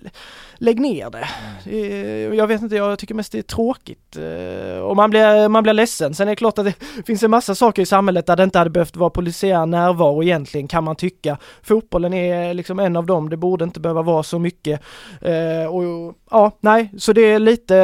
Lägg ner det. Eh, jag vet inte, jag tycker mest det är tråkigt. Eh, och man blir, man blir ledsen. Sen är det klart att det finns en massa saker i samhället där det inte hade behövt vara polisiär närvaro egentligen kan man tycka. Fotbollen är liksom en av dem, det borde inte behöva vara så mycket. Eh, och ja, nej, så det är lite,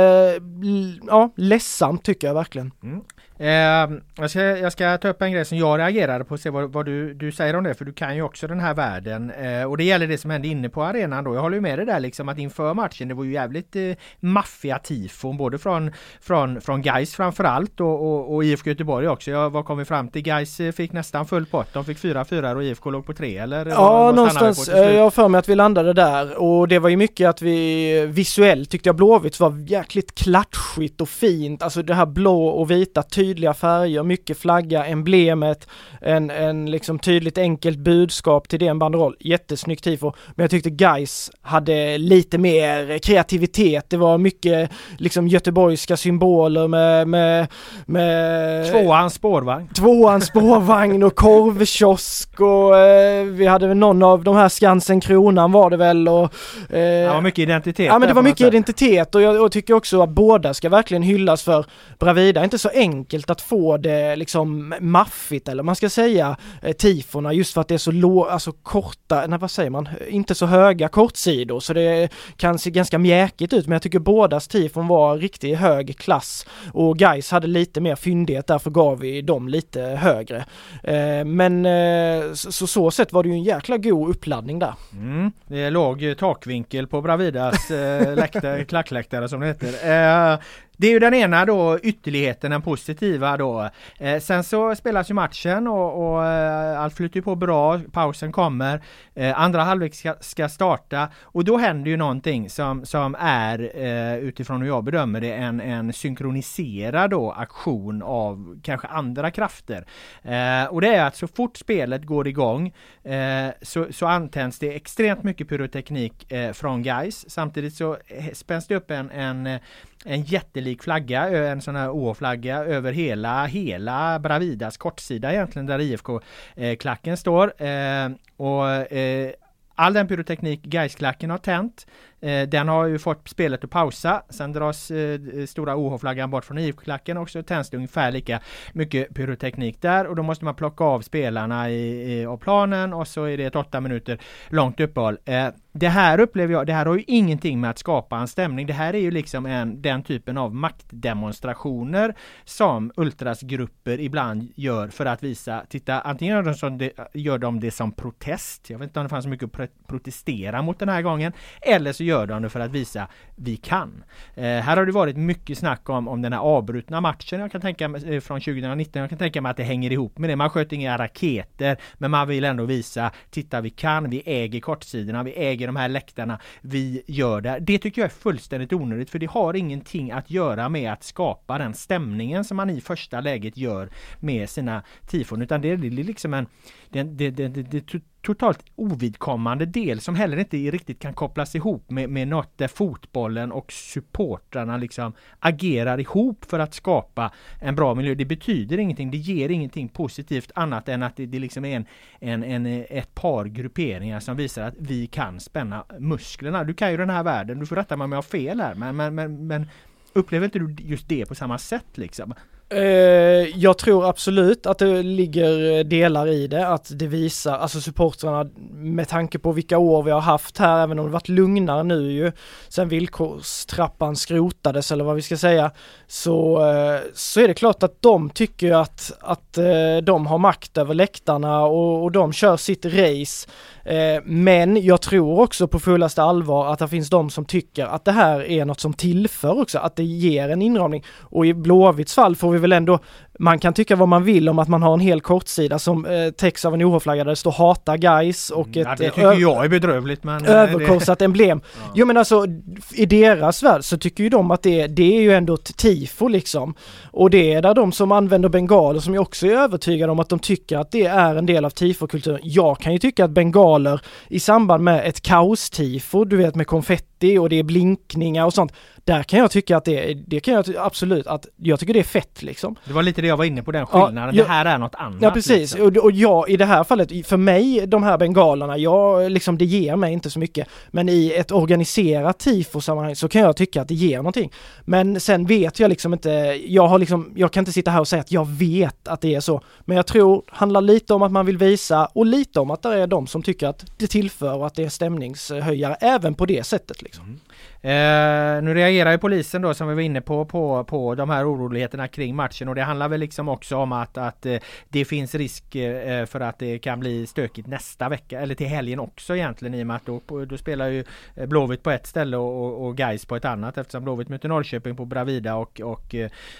ja, ledsamt tycker jag verkligen. Mm. Eh, jag, ska, jag ska ta upp en grej som jag reagerade på och se vad, vad du, du säger om det för du kan ju också den här världen. Eh, och det gäller det som hände inne på arenan då. Jag håller ju med dig där liksom att inför matchen det var ju jävligt eh, maffiga tifon både från, från, från Gais framförallt och, och, och IFK Göteborg också. Jag, vad kom vi fram till? Gais eh, fick nästan full pott. De fick 4-4 och IFK låg på 3 eller? Ja någonstans. Eh, jag har för mig att vi landade där och det var ju mycket att vi visuellt tyckte jag Blåvitt var jäkligt klatschigt och fint. Alltså det här blå och vita tydliga färger, mycket flagga, emblemet, en, en liksom tydligt enkelt budskap till det en banderoll. Jättesnyggt tifo. Men jag tyckte Guys hade lite mer kreativitet. Det var mycket liksom göteborgska symboler med, med, med Tvåans spårvagn. Tvåans spårvagn och korvkiosk och eh, vi hade väl någon av de här Skansen Kronan var det väl och... Eh, det var mycket identitet. Ja men det var mycket identitet och jag och tycker också att båda ska verkligen hyllas för Bravida. Inte så enkelt enkelt att få det liksom maffigt eller man ska säga eh, tifona just för att det är så lå, alltså korta, nej vad säger man, inte så höga kortsidor så det kan se ganska mjäkigt ut men jag tycker bådas tifon var riktigt hög klass och guys hade lite mer fyndighet därför gav vi dem lite högre. Eh, men eh, så, så sett var det ju en jäkla god uppladdning där. Mm. Det låg takvinkel på Bravidas eh, klackläktare som det heter. Eh, det är ju den ena då ytterligheten, den positiva då. Eh, sen så spelas ju matchen och, och eh, allt flyter på bra, pausen kommer, eh, andra halvlek ska, ska, starta och då händer ju någonting som, som är eh, utifrån hur jag bedömer det en, en synkroniserad då aktion av kanske andra krafter. Eh, och det är att så fort spelet går igång eh, så, så antänds det extremt mycket pyroteknik eh, från guys. Samtidigt så eh, spänns det upp en, en en jättelik flagga, en sån här OH-flagga över hela, hela Bravidas kortsida egentligen där IFK-klacken eh, står. Eh, och eh, all den pyroteknik Gaisklacken har tänt Eh, den har ju fått spelet att pausa. Sen dras eh, stora OH-flaggan bort från IFK-klacken och så tänds det ungefär lika mycket pyroteknik där och då måste man plocka av spelarna i, i, av planen och så är det ett åtta minuter långt uppehåll. Eh, det här upplever jag, det här har ju ingenting med att skapa en stämning. Det här är ju liksom en, den typen av maktdemonstrationer som ultrasgrupper ibland gör för att visa, titta antingen gör de, som det, gör de det som protest, jag vet inte om det fanns så mycket att protestera mot den här gången, eller så gör de det för att visa vi kan. Eh, här har det varit mycket snack om, om den här avbrutna matchen jag kan tänka mig, eh, från 2019. Jag kan tänka mig att det hänger ihop med det. Man sköt inga raketer men man vill ändå visa titta vi kan, vi äger kortsidorna, vi äger de här läktarna, vi gör det. Det tycker jag är fullständigt onödigt för det har ingenting att göra med att skapa den stämningen som man i första läget gör med sina tifon utan det är liksom en det, det, det, det, totalt ovidkommande del som heller inte riktigt kan kopplas ihop med, med något där fotbollen och supportrarna liksom agerar ihop för att skapa en bra miljö. Det betyder ingenting, det ger ingenting positivt annat än att det, det liksom är en, en, en, ett par grupperingar som visar att vi kan spänna musklerna. Du kan ju den här världen, du får rätta mig om jag har fel här, men, men, men, men upplever inte du just det på samma sätt liksom? Eh, jag tror absolut att det ligger eh, delar i det, att det visar, alltså supportrarna med tanke på vilka år vi har haft här, även om det varit lugnare nu ju, sen villkorstrappan skrotades eller vad vi ska säga, så, eh, så är det klart att de tycker att, att de har makt över läktarna och, och de kör sitt race. Eh, men jag tror också på fullaste allvar att det finns de som tycker att det här är något som tillför också, att det ger en inramning. Och i Blåvitts fall får vi väl ändå man kan tycka vad man vill om att man har en hel kortsida som eh, täcks av en OH-flagga där det står hata guys och mm, ett... Ja, det tycker jag är bedrövligt men... Eh, överkorsat det... emblem. Ja. Jo men alltså i deras värld så tycker ju de att det, det är ju ändå ett tifo liksom. Och det är där de som använder bengaler som jag också är övertygad om att de tycker att det är en del av tifokulturen. Jag kan ju tycka att bengaler i samband med ett kaos-tifo, du vet med konfetti och det är blinkningar och sånt. Där kan jag tycka att det, det kan jag absolut, att jag tycker det är fett liksom. Det var lite det jag var inne på den skillnaden. Ja, det här är något annat. Ja precis. Liksom. Och, och jag i det här fallet, för mig de här bengalerna, jag liksom det ger mig inte så mycket. Men i ett organiserat tifo-sammanhang så kan jag tycka att det ger någonting. Men sen vet jag liksom inte, jag har liksom, jag kan inte sitta här och säga att jag vet att det är så. Men jag tror handlar lite om att man vill visa och lite om att det är de som tycker att det tillför och att det är stämningshöjare även på det sättet liksom. Mm. Eh, nu reagerar ju polisen då som vi var inne på, på på de här oroligheterna kring matchen och det handlar väl liksom också om att, att eh, det finns risk eh, eh, för att det kan bli stökigt nästa vecka eller till helgen också egentligen i och med att då, då spelar ju Blåvitt på ett ställe och, och Gais på ett annat eftersom Blåvitt möter Norrköping på Bravida och, och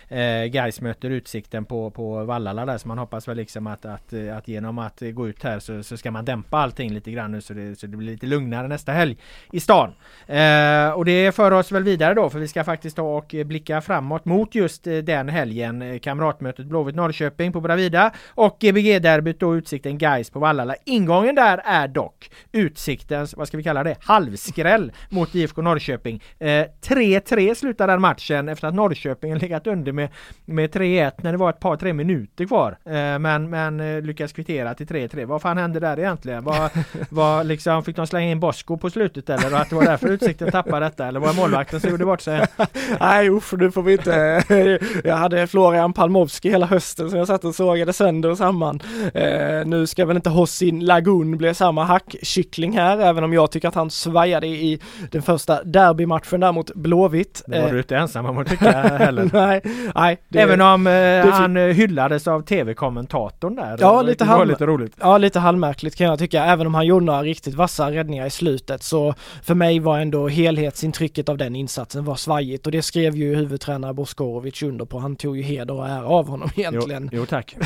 eh, Gais möter Utsikten på, på Vallala där så man hoppas väl liksom att, att, att genom att gå ut här så, så ska man dämpa allting lite grann nu så det, så det blir lite lugnare nästa helg i stan. Eh, och det för oss väl vidare då för vi ska faktiskt ta och blicka framåt mot just eh, den helgen. Eh, kamratmötet Blåvitt Norrköping på Bravida och Gbg-derbyt då Utsikten Guys på Vallala. Ingången där är dock Utsiktens, vad ska vi kalla det, halvskräll mot IFK Norrköping. 3-3 eh, slutar den matchen efter att Norrköping legat under med, med 3-1 när det var ett par tre minuter kvar. Eh, men, men eh, lyckas kvittera till 3-3. Vad fan hände där egentligen? Vad, vad liksom, fick de slänga in Bosko på slutet eller? att det var därför Utsikten tappade detta? Eller var det målvakten som gjorde bort sig? Nej usch, nu får vi inte. jag hade Florian Palmovski hela hösten som jag satt och sågade sönder och samman. Eh, nu ska väl inte Hossin Lagun bli samma hackkyckling här, även om jag tycker att han svajade i den första derbymatchen där mot Blåvitt. Det var du inte ensam om att tycka heller. nej, nej. Det, även om eh, han hyllades av tv-kommentatorn där. Ja, lite, halv... lite roligt. Ja, lite halvmärkligt kan jag tycka, även om han gjorde några riktigt vassa räddningar i slutet. Så för mig var ändå helhetsintrycket av den insatsen var svajigt och det skrev ju huvudtränare Boskorovic under på. Han tog ju heder och ära av honom egentligen. Jo, jo tack.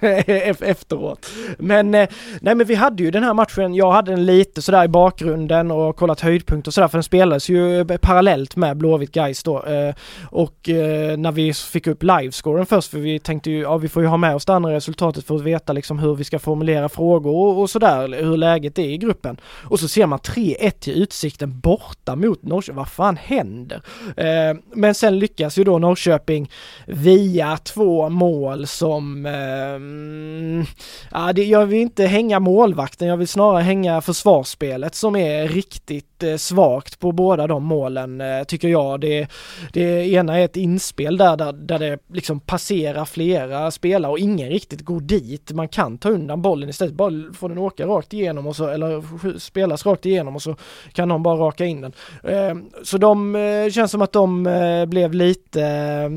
Efteråt. Men, eh, nej men vi hade ju den här matchen, jag hade den lite sådär i bakgrunden och kollat höjdpunkter och sådär för den spelades ju parallellt med Blåvitt Gais då. Eh, och eh, när vi fick upp livescoren först för vi tänkte ju, ja vi får ju ha med oss det andra resultatet för att veta liksom hur vi ska formulera frågor och, sådär, hur läget är i gruppen. Och så ser man 3-1 till Utsikten borta mot Norrköping vad fan händer? Eh, men sen lyckas ju då Norrköping via två mål som, eh, ja, det, jag vill inte hänga målvakten, jag vill snarare hänga försvarsspelet som är riktigt eh, svagt på båda de målen eh, tycker jag. Det, det ena är ett inspel där, där, där det liksom passerar flera spelare och ingen riktigt går dit. Man kan ta undan bollen istället, bara får den åka rakt igenom och så, eller spelas rakt igenom och så kan någon bara raka in den. Eh, så de eh, känns som att de eh, blev lite eh,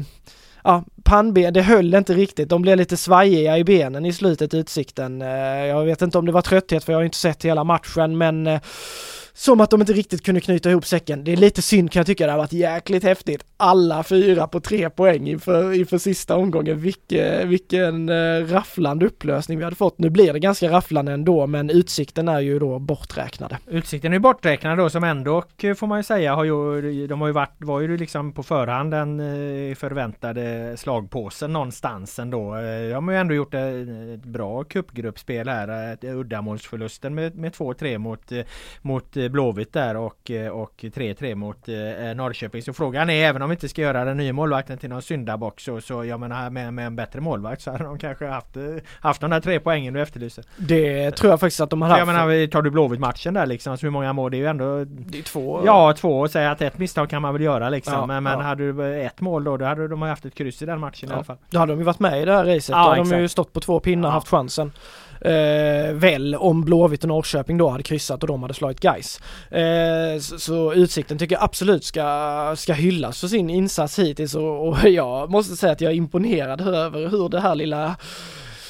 ja, pannben, det höll inte riktigt. De blev lite svajiga i benen i slutet, Utsikten. Jag vet inte om det var trötthet för jag har inte sett hela matchen men som att de inte riktigt kunde knyta ihop säcken. Det är lite synd kan jag tycka, det har varit jäkligt häftigt. Alla fyra på tre poäng inför, inför sista omgången. Vilke, vilken eh, rafflande upplösning vi hade fått. Nu blir det ganska rafflande ändå, men utsikten är ju då borträknade. Utsikten är borträknade då som ändå eh, får man ju säga har ju, de har ju varit, var ju liksom på förhand den eh, förväntade slagpåsen någonstans ändå. Eh, de har ju ändå gjort ett bra cupgruppspel här. Uddamålsförlusten med, med 2-3 mot, mot Blåvitt där och, eh, och 3-3 mot eh, Norrköping. Så frågan är även om vi inte ska göra den nya målvakten till någon syndabock så, så jag menar med, med en bättre målvakt så hade de kanske haft, eh, haft de där tre poängen du efterlyser. Det tror jag faktiskt att de hade haft. Jag menar tar du Blåvitt matchen där liksom så hur många mål? Det är ju ändå Det är två Ja två och säga att ett misstag kan man väl göra liksom. Ja, men, men ja. hade du ett mål då, då hade de haft ett kryss i den matchen ja. i alla fall. Då hade de ju varit med i det här racet. Ja, då hade exakt. de ju stått på två pinnar och haft chansen eh, väl om Blåvitt och Norrköping då hade kryssat och de hade slagit Gais. Eh, så, så, Utsikten tycker jag absolut ska, ska hyllas för sin insats hittills och, och jag måste säga att jag är imponerad över hur det här lilla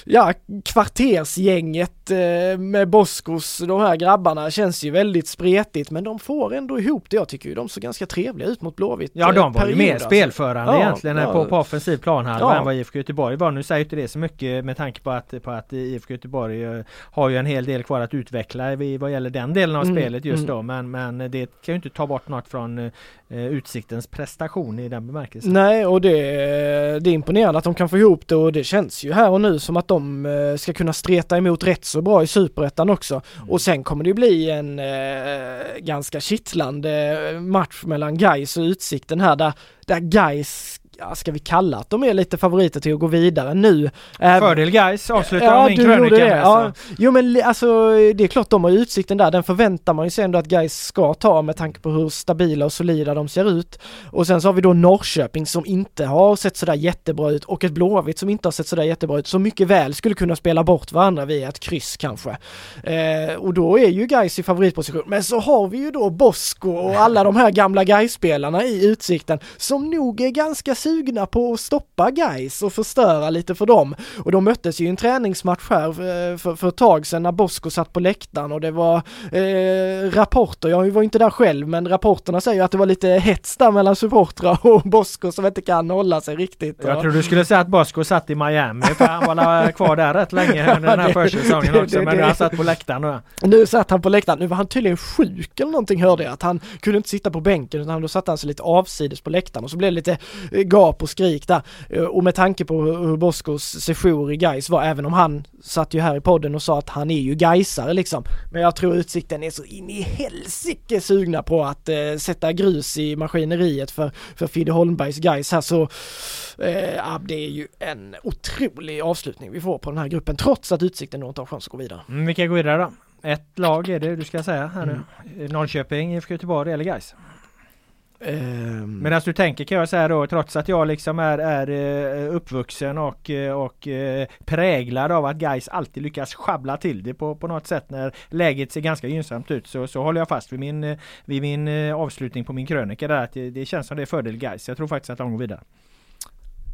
ja, kvartersgänget eh, med Boskos, de här grabbarna, känns ju väldigt spretigt men de får ändå ihop det. Jag tycker ju de såg ganska trevliga ut mot Blåvitt. Ja, de var ju mer alltså. spelförande ja, egentligen ja. På, på offensiv planhalva ja. än vad IFK Göteborg var. Nu säger inte det så mycket med tanke på att, på att IFK Göteborg eh, har ju en hel del kvar att utveckla vad gäller den delen av mm, spelet just mm. då. Men, men det kan ju inte ta bort något från eh, Utsiktens prestation i den bemärkelsen. Nej, och det, det är imponerande att de kan få ihop det och det känns ju här och nu som att de de eh, ska kunna streta emot rätt så bra i superettan också. Mm. Och sen kommer det bli en eh, ganska kittlande match mellan Gais och Utsikten här där, där Gais ja, ska vi kalla att de är lite favoriter till att gå vidare nu. Fördel guys avslutar ja, min krönika det. Ja, jo men alltså det är klart de har utsikten där, den förväntar man ju sig ändå att guys ska ta med tanke på hur stabila och solida de ser ut. Och sen så har vi då Norrköping som inte har sett sådär jättebra ut och ett Blåvitt som inte har sett sådär jättebra ut, som mycket väl skulle kunna spela bort varandra via ett kryss kanske. Eh, och då är ju guys i favoritposition. Men så har vi ju då Bosko och alla de här gamla guys spelarna i utsikten som nog är ganska sugna på att stoppa guys och förstöra lite för dem. Och de möttes ju i en träningsmatch här för, för, för ett tag sedan när Bosko satt på läktaren och det var eh, rapporter, jag var inte där själv, men rapporterna säger att det var lite hets där mellan supportrar och Bosko som inte kan hålla sig riktigt. Jag tror du skulle säga att Bosko satt i Miami, för han var kvar där rätt länge under den här försäsongen också, det, men nu han satt på läktaren nu. Nu satt han på läktaren, nu var han tydligen sjuk eller någonting hörde jag, att han kunde inte sitta på bänken utan då satt han sig lite avsides på läktaren och så blev det lite eh, gap och skrik där. Eh, och med tanke på hur Boskos sejour i Gais var, även om han satt ju här i podden och sa att han är ju Gaisare liksom. Men jag tror Utsikten är så in i helsike sugna på att eh, sätta grus i maskineriet för, för Fidde Holmbergs Gais här så eh, det är ju en otrolig avslutning vi får på den här gruppen trots att Utsikten nog inte har chans att gå vidare. Mm, vilka går vidare då? Ett lag är det du ska säga här nu. Mm. Norrköping, IFK Göteborg eller Gais? Um... Medan du tänker kan jag säga då trots att jag liksom är, är eh, uppvuxen och, eh, och eh, präglad av att guys alltid lyckas schabbla till det på, på något sätt när läget ser ganska gynnsamt ut så, så håller jag fast vid min, vid min avslutning på min krönika där att det, det känns som det är fördel guys. Jag tror faktiskt att de går vidare.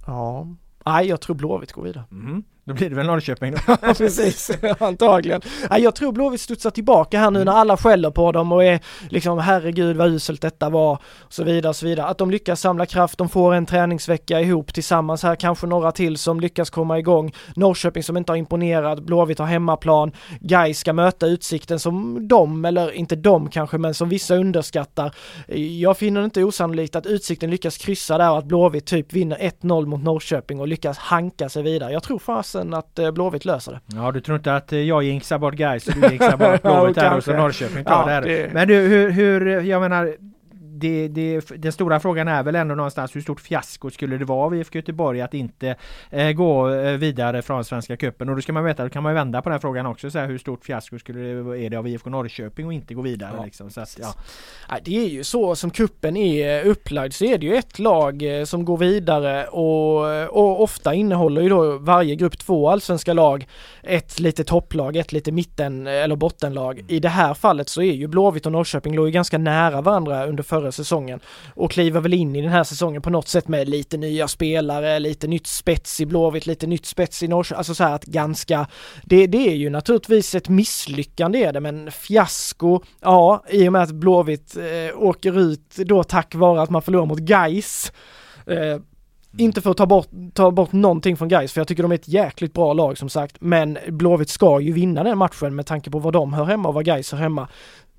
Ja, nej jag tror Blåvitt går vidare. Mm. Då blir det väl Norrköping då? ja precis, antagligen. Nej jag tror Blåvitt studsar tillbaka här nu mm. när alla skäller på dem och är liksom herregud vad uselt detta var och så vidare och så vidare. Att de lyckas samla kraft, de får en träningsvecka ihop tillsammans här, kanske några till som lyckas komma igång. Norrköping som inte har imponerat, Blåvitt har hemmaplan, Gais ska möta Utsikten som de, eller inte de kanske, men som vissa underskattar. Jag finner det inte osannolikt att Utsikten lyckas kryssa där och att Blåvitt typ vinner 1-0 mot Norrköping och lyckas hanka sig vidare. Jag tror fast fasen att eh, Blåvitt löser det. Ja, du tror inte att eh, jag jinxar bort guys och du jinxar bort Blåvitt här och så Norrköping tar ja, det här. Men du, hur, hur, jag menar det, det, den stora frågan är väl ändå någonstans hur stort fiasko skulle det vara av IFK Göteborg att inte eh, gå eh, vidare från Svenska Cupen och då ska man veta, då kan man vända på den frågan också så här, hur stort fiasko skulle det, är det av IFK Norrköping och inte gå vidare ja, liksom, så att, ja. Det är ju så som kuppen är upplagd så är det ju ett lag som går vidare och, och ofta innehåller ju då varje grupp två allsvenska lag ett lite topplag, ett lite mitten eller bottenlag. I det här fallet så är ju Blåvitt och Norrköping låg ju ganska nära varandra under förra säsongen och kliver väl in i den här säsongen på något sätt med lite nya spelare, lite nytt spets i Blåvitt, lite nytt spets i Norrköping, alltså så här att ganska, det, det är ju naturligtvis ett misslyckande är det, men fiasko, ja, i och med att Blåvitt eh, åker ut då tack vare att man förlorar mot Gais eh, inte för att ta bort, ta bort någonting från Gais för jag tycker de är ett jäkligt bra lag som sagt. Men Blåvitt ska ju vinna den matchen med tanke på var de hör hemma och var Gais hör hemma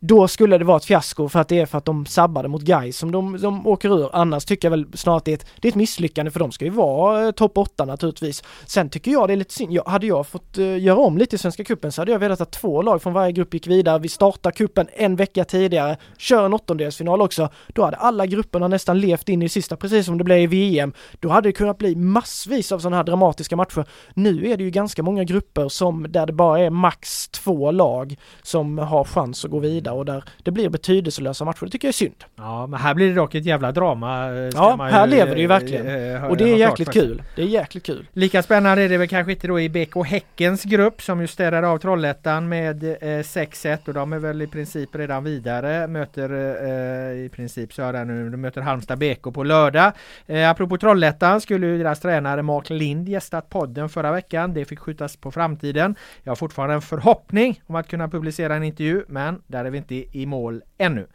då skulle det vara ett fiasko för att det är för att de sabbade mot guys som de, de åker ur. Annars tycker jag väl snart att det är ett, det är ett misslyckande för de ska ju vara eh, topp 8 naturligtvis. Sen tycker jag det är lite synd. Jag, hade jag fått eh, göra om lite i Svenska Kuppen så hade jag velat att två lag från varje grupp gick vidare. Vi startar kuppen en vecka tidigare, kör en åttondelsfinal också. Då hade alla grupperna nästan levt in i sista precis som det blev i VM. Då hade det kunnat bli massvis av sådana här dramatiska matcher. Nu är det ju ganska många grupper som där det bara är max två lag som har chans att gå vidare och där det blir betydelselösa matcher. Det tycker jag är synd. Ja, men här blir det dock ett jävla drama. Eh, ja, här ju, lever det ju verkligen. Äh, och det är jäkligt kul. Det är jäkligt kul. Lika spännande är det väl kanske inte då i BK Häckens grupp som ju städade av Trollhättan med eh, 6-1 och de är väl i princip redan vidare. Möter eh, i princip är nu, de möter Halmstad BK på lördag. Eh, apropå Trollhättan skulle ju deras tränare Mark Lind gästat podden förra veckan. Det fick skjutas på framtiden. Jag har fortfarande en förhoppning om att kunna publicera en intervju men där är vi inte i mål ännu.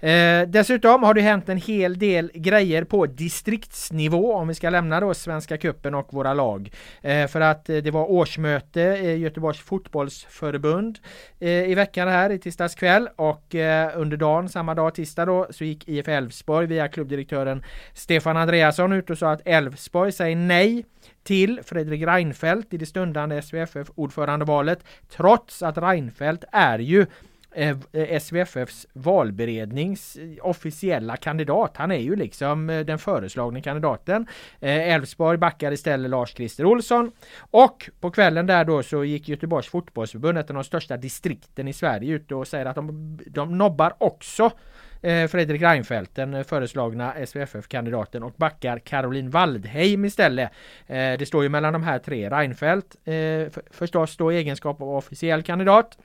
Eh, dessutom har det hänt en hel del grejer på distriktsnivå om vi ska lämna då Svenska Kuppen och våra lag. Eh, för att eh, det var årsmöte i Göteborgs fotbollsförbund eh, i veckan här i tisdags kväll och eh, under dagen, samma dag tisdag då, så gick IF Elfsborg via klubbdirektören Stefan Andreasson ut och sa att Elfsborg säger nej till Fredrik Reinfeldt i det stundande SVFF-ordförandevalet trots att Reinfeldt är ju Eh, eh, SVFFs valberednings eh, officiella kandidat. Han är ju liksom den föreslagna kandidaten. Elfsborg backar istället Lars-Christer Olsson. Och på kvällen där då så gick Göteborgs fotbollsförbund, ett av de största distrikten i Sverige, ut och säger att de, de nobbar också Fredrik Reinfeldt, den föreslagna SVFF-kandidaten och backar Caroline Waldheim istället. Det står ju mellan de här tre. Reinfeldt förstås då i egenskap av officiell kandidat.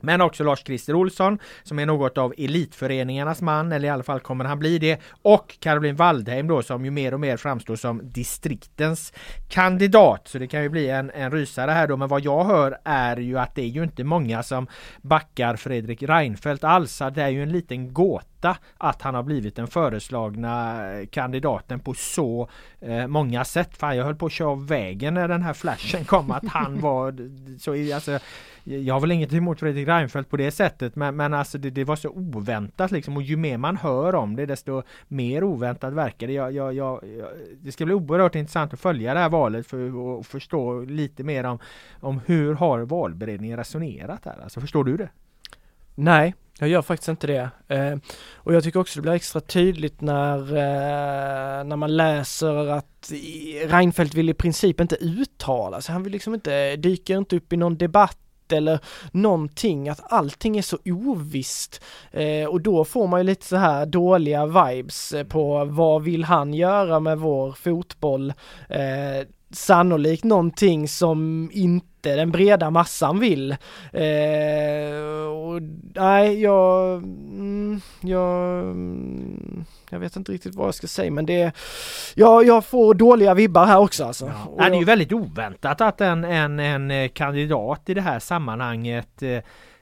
Men också Lars-Christer Olsson som är något av elitföreningarnas man, eller i alla fall kommer han bli det. Och Caroline Waldheim då som ju mer och mer framstår som distriktens kandidat. Så det kan ju bli en, en rysare här då. Men vad jag hör är ju att det är ju inte många som backar Fredrik Reinfeldt alls. Det är ju en liten gåta att han har blivit den föreslagna kandidaten på så eh, många sätt. Fan jag höll på att köra av vägen när den här flashen kom att han var så alltså jag har väl inget emot Fredrik Reinfeldt på det sättet men, men alltså det, det, var så oväntat liksom och ju mer man hör om det desto mer oväntat verkar det. Jag, jag, jag, det ska bli oerhört intressant att följa det här valet för att förstå lite mer om, om hur har valberedningen resonerat här? Alltså förstår du det? Nej, jag gör faktiskt inte det. Eh, och jag tycker också det blir extra tydligt när, eh, när man läser att Reinfeldt vill i princip inte uttala sig. Han vill liksom inte, dyker inte upp i någon debatt eller någonting, att allting är så ovisst. Eh, och då får man ju lite så här dåliga vibes eh, på vad vill han göra med vår fotboll? Eh, sannolikt någonting som inte den breda massan vill. Eh, och, nej, jag, mm, jag, mm, jag vet inte riktigt vad jag ska säga men det, ja, jag får dåliga vibbar här också alltså. Ja. Nej, det är ju väldigt oväntat att en, en, en kandidat i det här sammanhanget eh,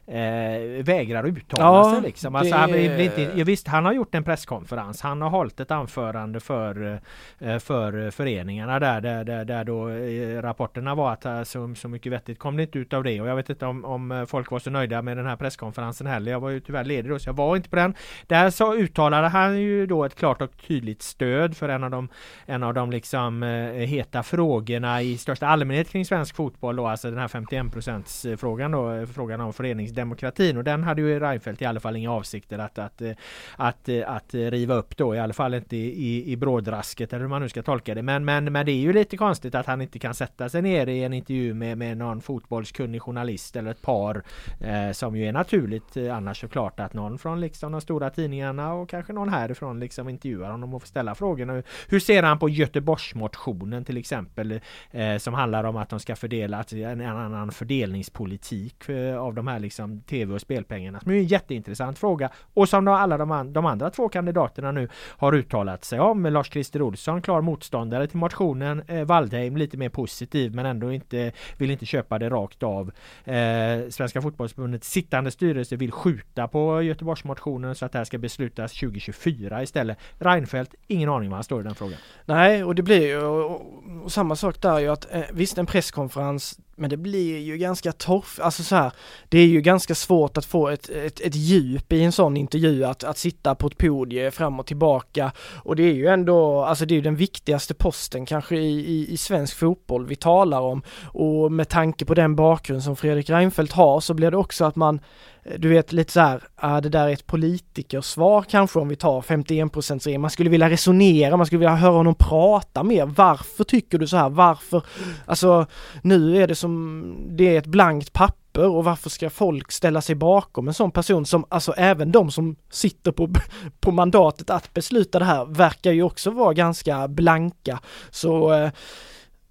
eh, vägrar uttala ja, sig liksom. Alltså, det... han, inte, visst, han har gjort en presskonferens. Han har hållit ett anförande för, eh, för föreningarna där, där, där, där då eh, rapporterna var att eh, så, så mycket vettigt kom det inte ut av det. Och jag vet inte om, om folk var så nöjda med den här presskonferensen heller. Jag var ju tyvärr ledig då så jag var inte på den. Där så uttalade han ju då ett klart och tydligt stöd för en av de, en av de liksom heta frågorna i största allmänhet kring svensk fotboll då, alltså den här 51% frågan då, frågan om förenings demokratin och den hade ju Reinfeldt i alla fall inga avsikter att, att, eh, att, eh, att, eh, riva upp då, i alla fall inte i, i brådrasket eller hur man nu ska tolka det. Men, men, men det är ju lite konstigt att han inte kan sätta sig ner i en intervju med, med någon fotbollskunnig journalist eller ett par eh, som ju är naturligt annars såklart att någon från liksom de stora tidningarna och kanske någon härifrån liksom intervjuar honom och får ställa frågorna. Hur ser han på Göteborgsmotionen till exempel eh, som handlar om att de ska fördela en, en annan fördelningspolitik eh, av de här liksom tv och spelpengarna. Som är en jätteintressant fråga och som alla de, de andra två kandidaterna nu har uttalat sig om. Lars-Christer Olsson klar motståndare till motionen. Eh, Waldheim lite mer positiv men ändå inte vill inte köpa det rakt av. Eh, Svenska fotbollsförbundets sittande styrelse vill skjuta på Göteborgsmotionen så att det här ska beslutas 2024 istället. Reinfeldt, ingen aning var han står i den frågan. Nej, och det blir ju och, och samma sak där ju att eh, visst en presskonferens men det blir ju ganska torf, alltså så här, det är ju ganska svårt att få ett, ett, ett djup i en sån intervju, att, att sitta på ett podium fram och tillbaka. Och det är ju ändå, alltså det är ju den viktigaste posten kanske i, i, i svensk fotboll vi talar om. Och med tanke på den bakgrund som Fredrik Reinfeldt har så blir det också att man Eh, du vet lite så här, ah, det där är ett politikersvar kanske om vi tar 51 regeln. Man skulle vilja resonera, man skulle vilja höra honom prata mer. Varför tycker du så här? Varför? Alltså, nu är det som, det är ett blankt papper och varför ska folk ställa sig bakom en sån person som, alltså även de som sitter på, på mandatet att besluta det här verkar ju också vara ganska blanka. Så eh,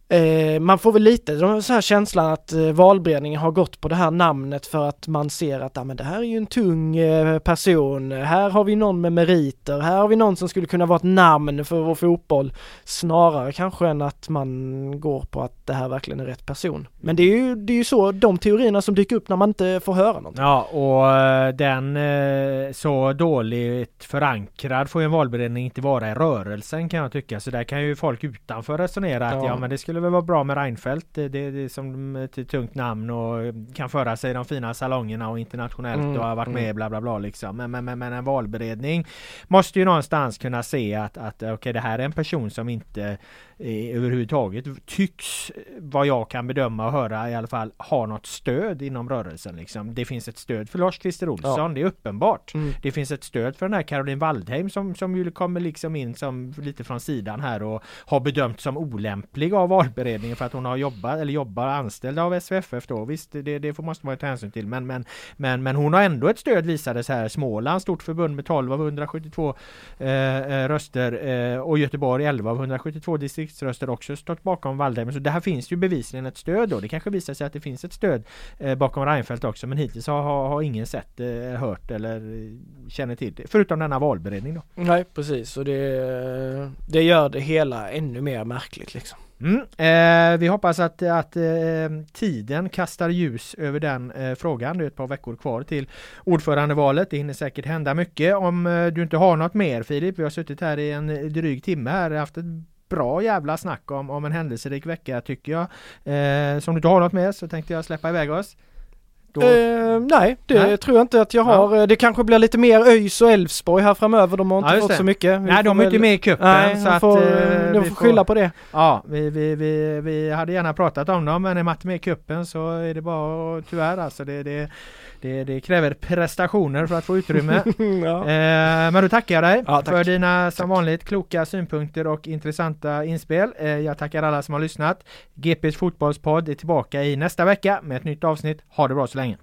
Eh, man får väl lite så här känslan att eh, valberedningen har gått på det här namnet för att man ser att ah, men det här är ju en tung eh, person, här har vi någon med meriter, här har vi någon som skulle kunna vara ett namn för vår fotboll. Snarare kanske än att man går på att det här verkligen är rätt person. Men det är ju, det är ju så de teorierna som dyker upp när man inte får höra något. Ja och eh, den eh, så dåligt förankrad får ju en valberedning inte vara i rörelsen kan jag tycka. Så där kan ju folk utanför resonera att ja, ja men det skulle skulle väl vara bra med Reinfeldt. Det, det, det är som ett tungt namn och kan föra sig i de fina salongerna och internationellt mm, och har varit med mm. bla bla bla liksom. Men, men, men, men, en valberedning måste ju någonstans kunna se att, att okej okay, det här är en person som inte eh, överhuvudtaget tycks vad jag kan bedöma och höra i alla fall ha något stöd inom rörelsen liksom. Det finns ett stöd för Lars-Christer Olsson, ja. det är uppenbart. Mm. Det finns ett stöd för den här Caroline Waldheim som, som ju kommer liksom in som lite från sidan här och har bedömt som olämplig av valberedningen för att hon har jobbat eller jobbar anställd av SVFF då. Visst, det, det måste man ta hänsyn till. Men, men, men, men hon har ändå ett stöd visades här. Småland, stort förbund med 12 av 172 eh, eh, röster eh, och Göteborg 11 av 172 distriktsröster också stått bakom Waldheim. Så det här finns ju bevisligen ett stöd då. Det kanske visar sig att det finns ett stöd eh, bakom Reinfeldt också. Men hittills har, har, har ingen sett, eh, hört eller eh, känner till det. Förutom denna valberedning då. Nej precis och det, det gör det hela ännu mer märkligt liksom. Mm. Eh, vi hoppas att, att eh, tiden kastar ljus över den eh, frågan. Det är ett par veckor kvar till ordförandevalet. Det hinner säkert hända mycket. Om eh, du inte har något mer Filip, vi har suttit här i en dryg timme här, haft ett bra jävla snack om, om en händelserik vecka tycker jag. Eh, som du inte har något mer så tänkte jag släppa iväg oss. Då... Eh, nej, det nej. tror jag inte att jag har. Ja. Det kanske blir lite mer ÖIS och Elfsborg här framöver. De har inte ja, fått så mycket. Vi nej, de är väl... inte med i cupen. Nej, så att, får, eh, de får skylla på det. Ja, vi, vi, vi, vi hade gärna pratat om dem men är inte med i cupen så är det bara tyvärr alltså. Det, det, det, det kräver prestationer för att få utrymme. ja. eh, men då tackar jag dig ja, tack. för dina som vanligt kloka synpunkter och intressanta inspel. Eh, jag tackar alla som har lyssnat. GPs fotbollspodd är tillbaka i nästa vecka med ett nytt avsnitt. Ha det bra så länge.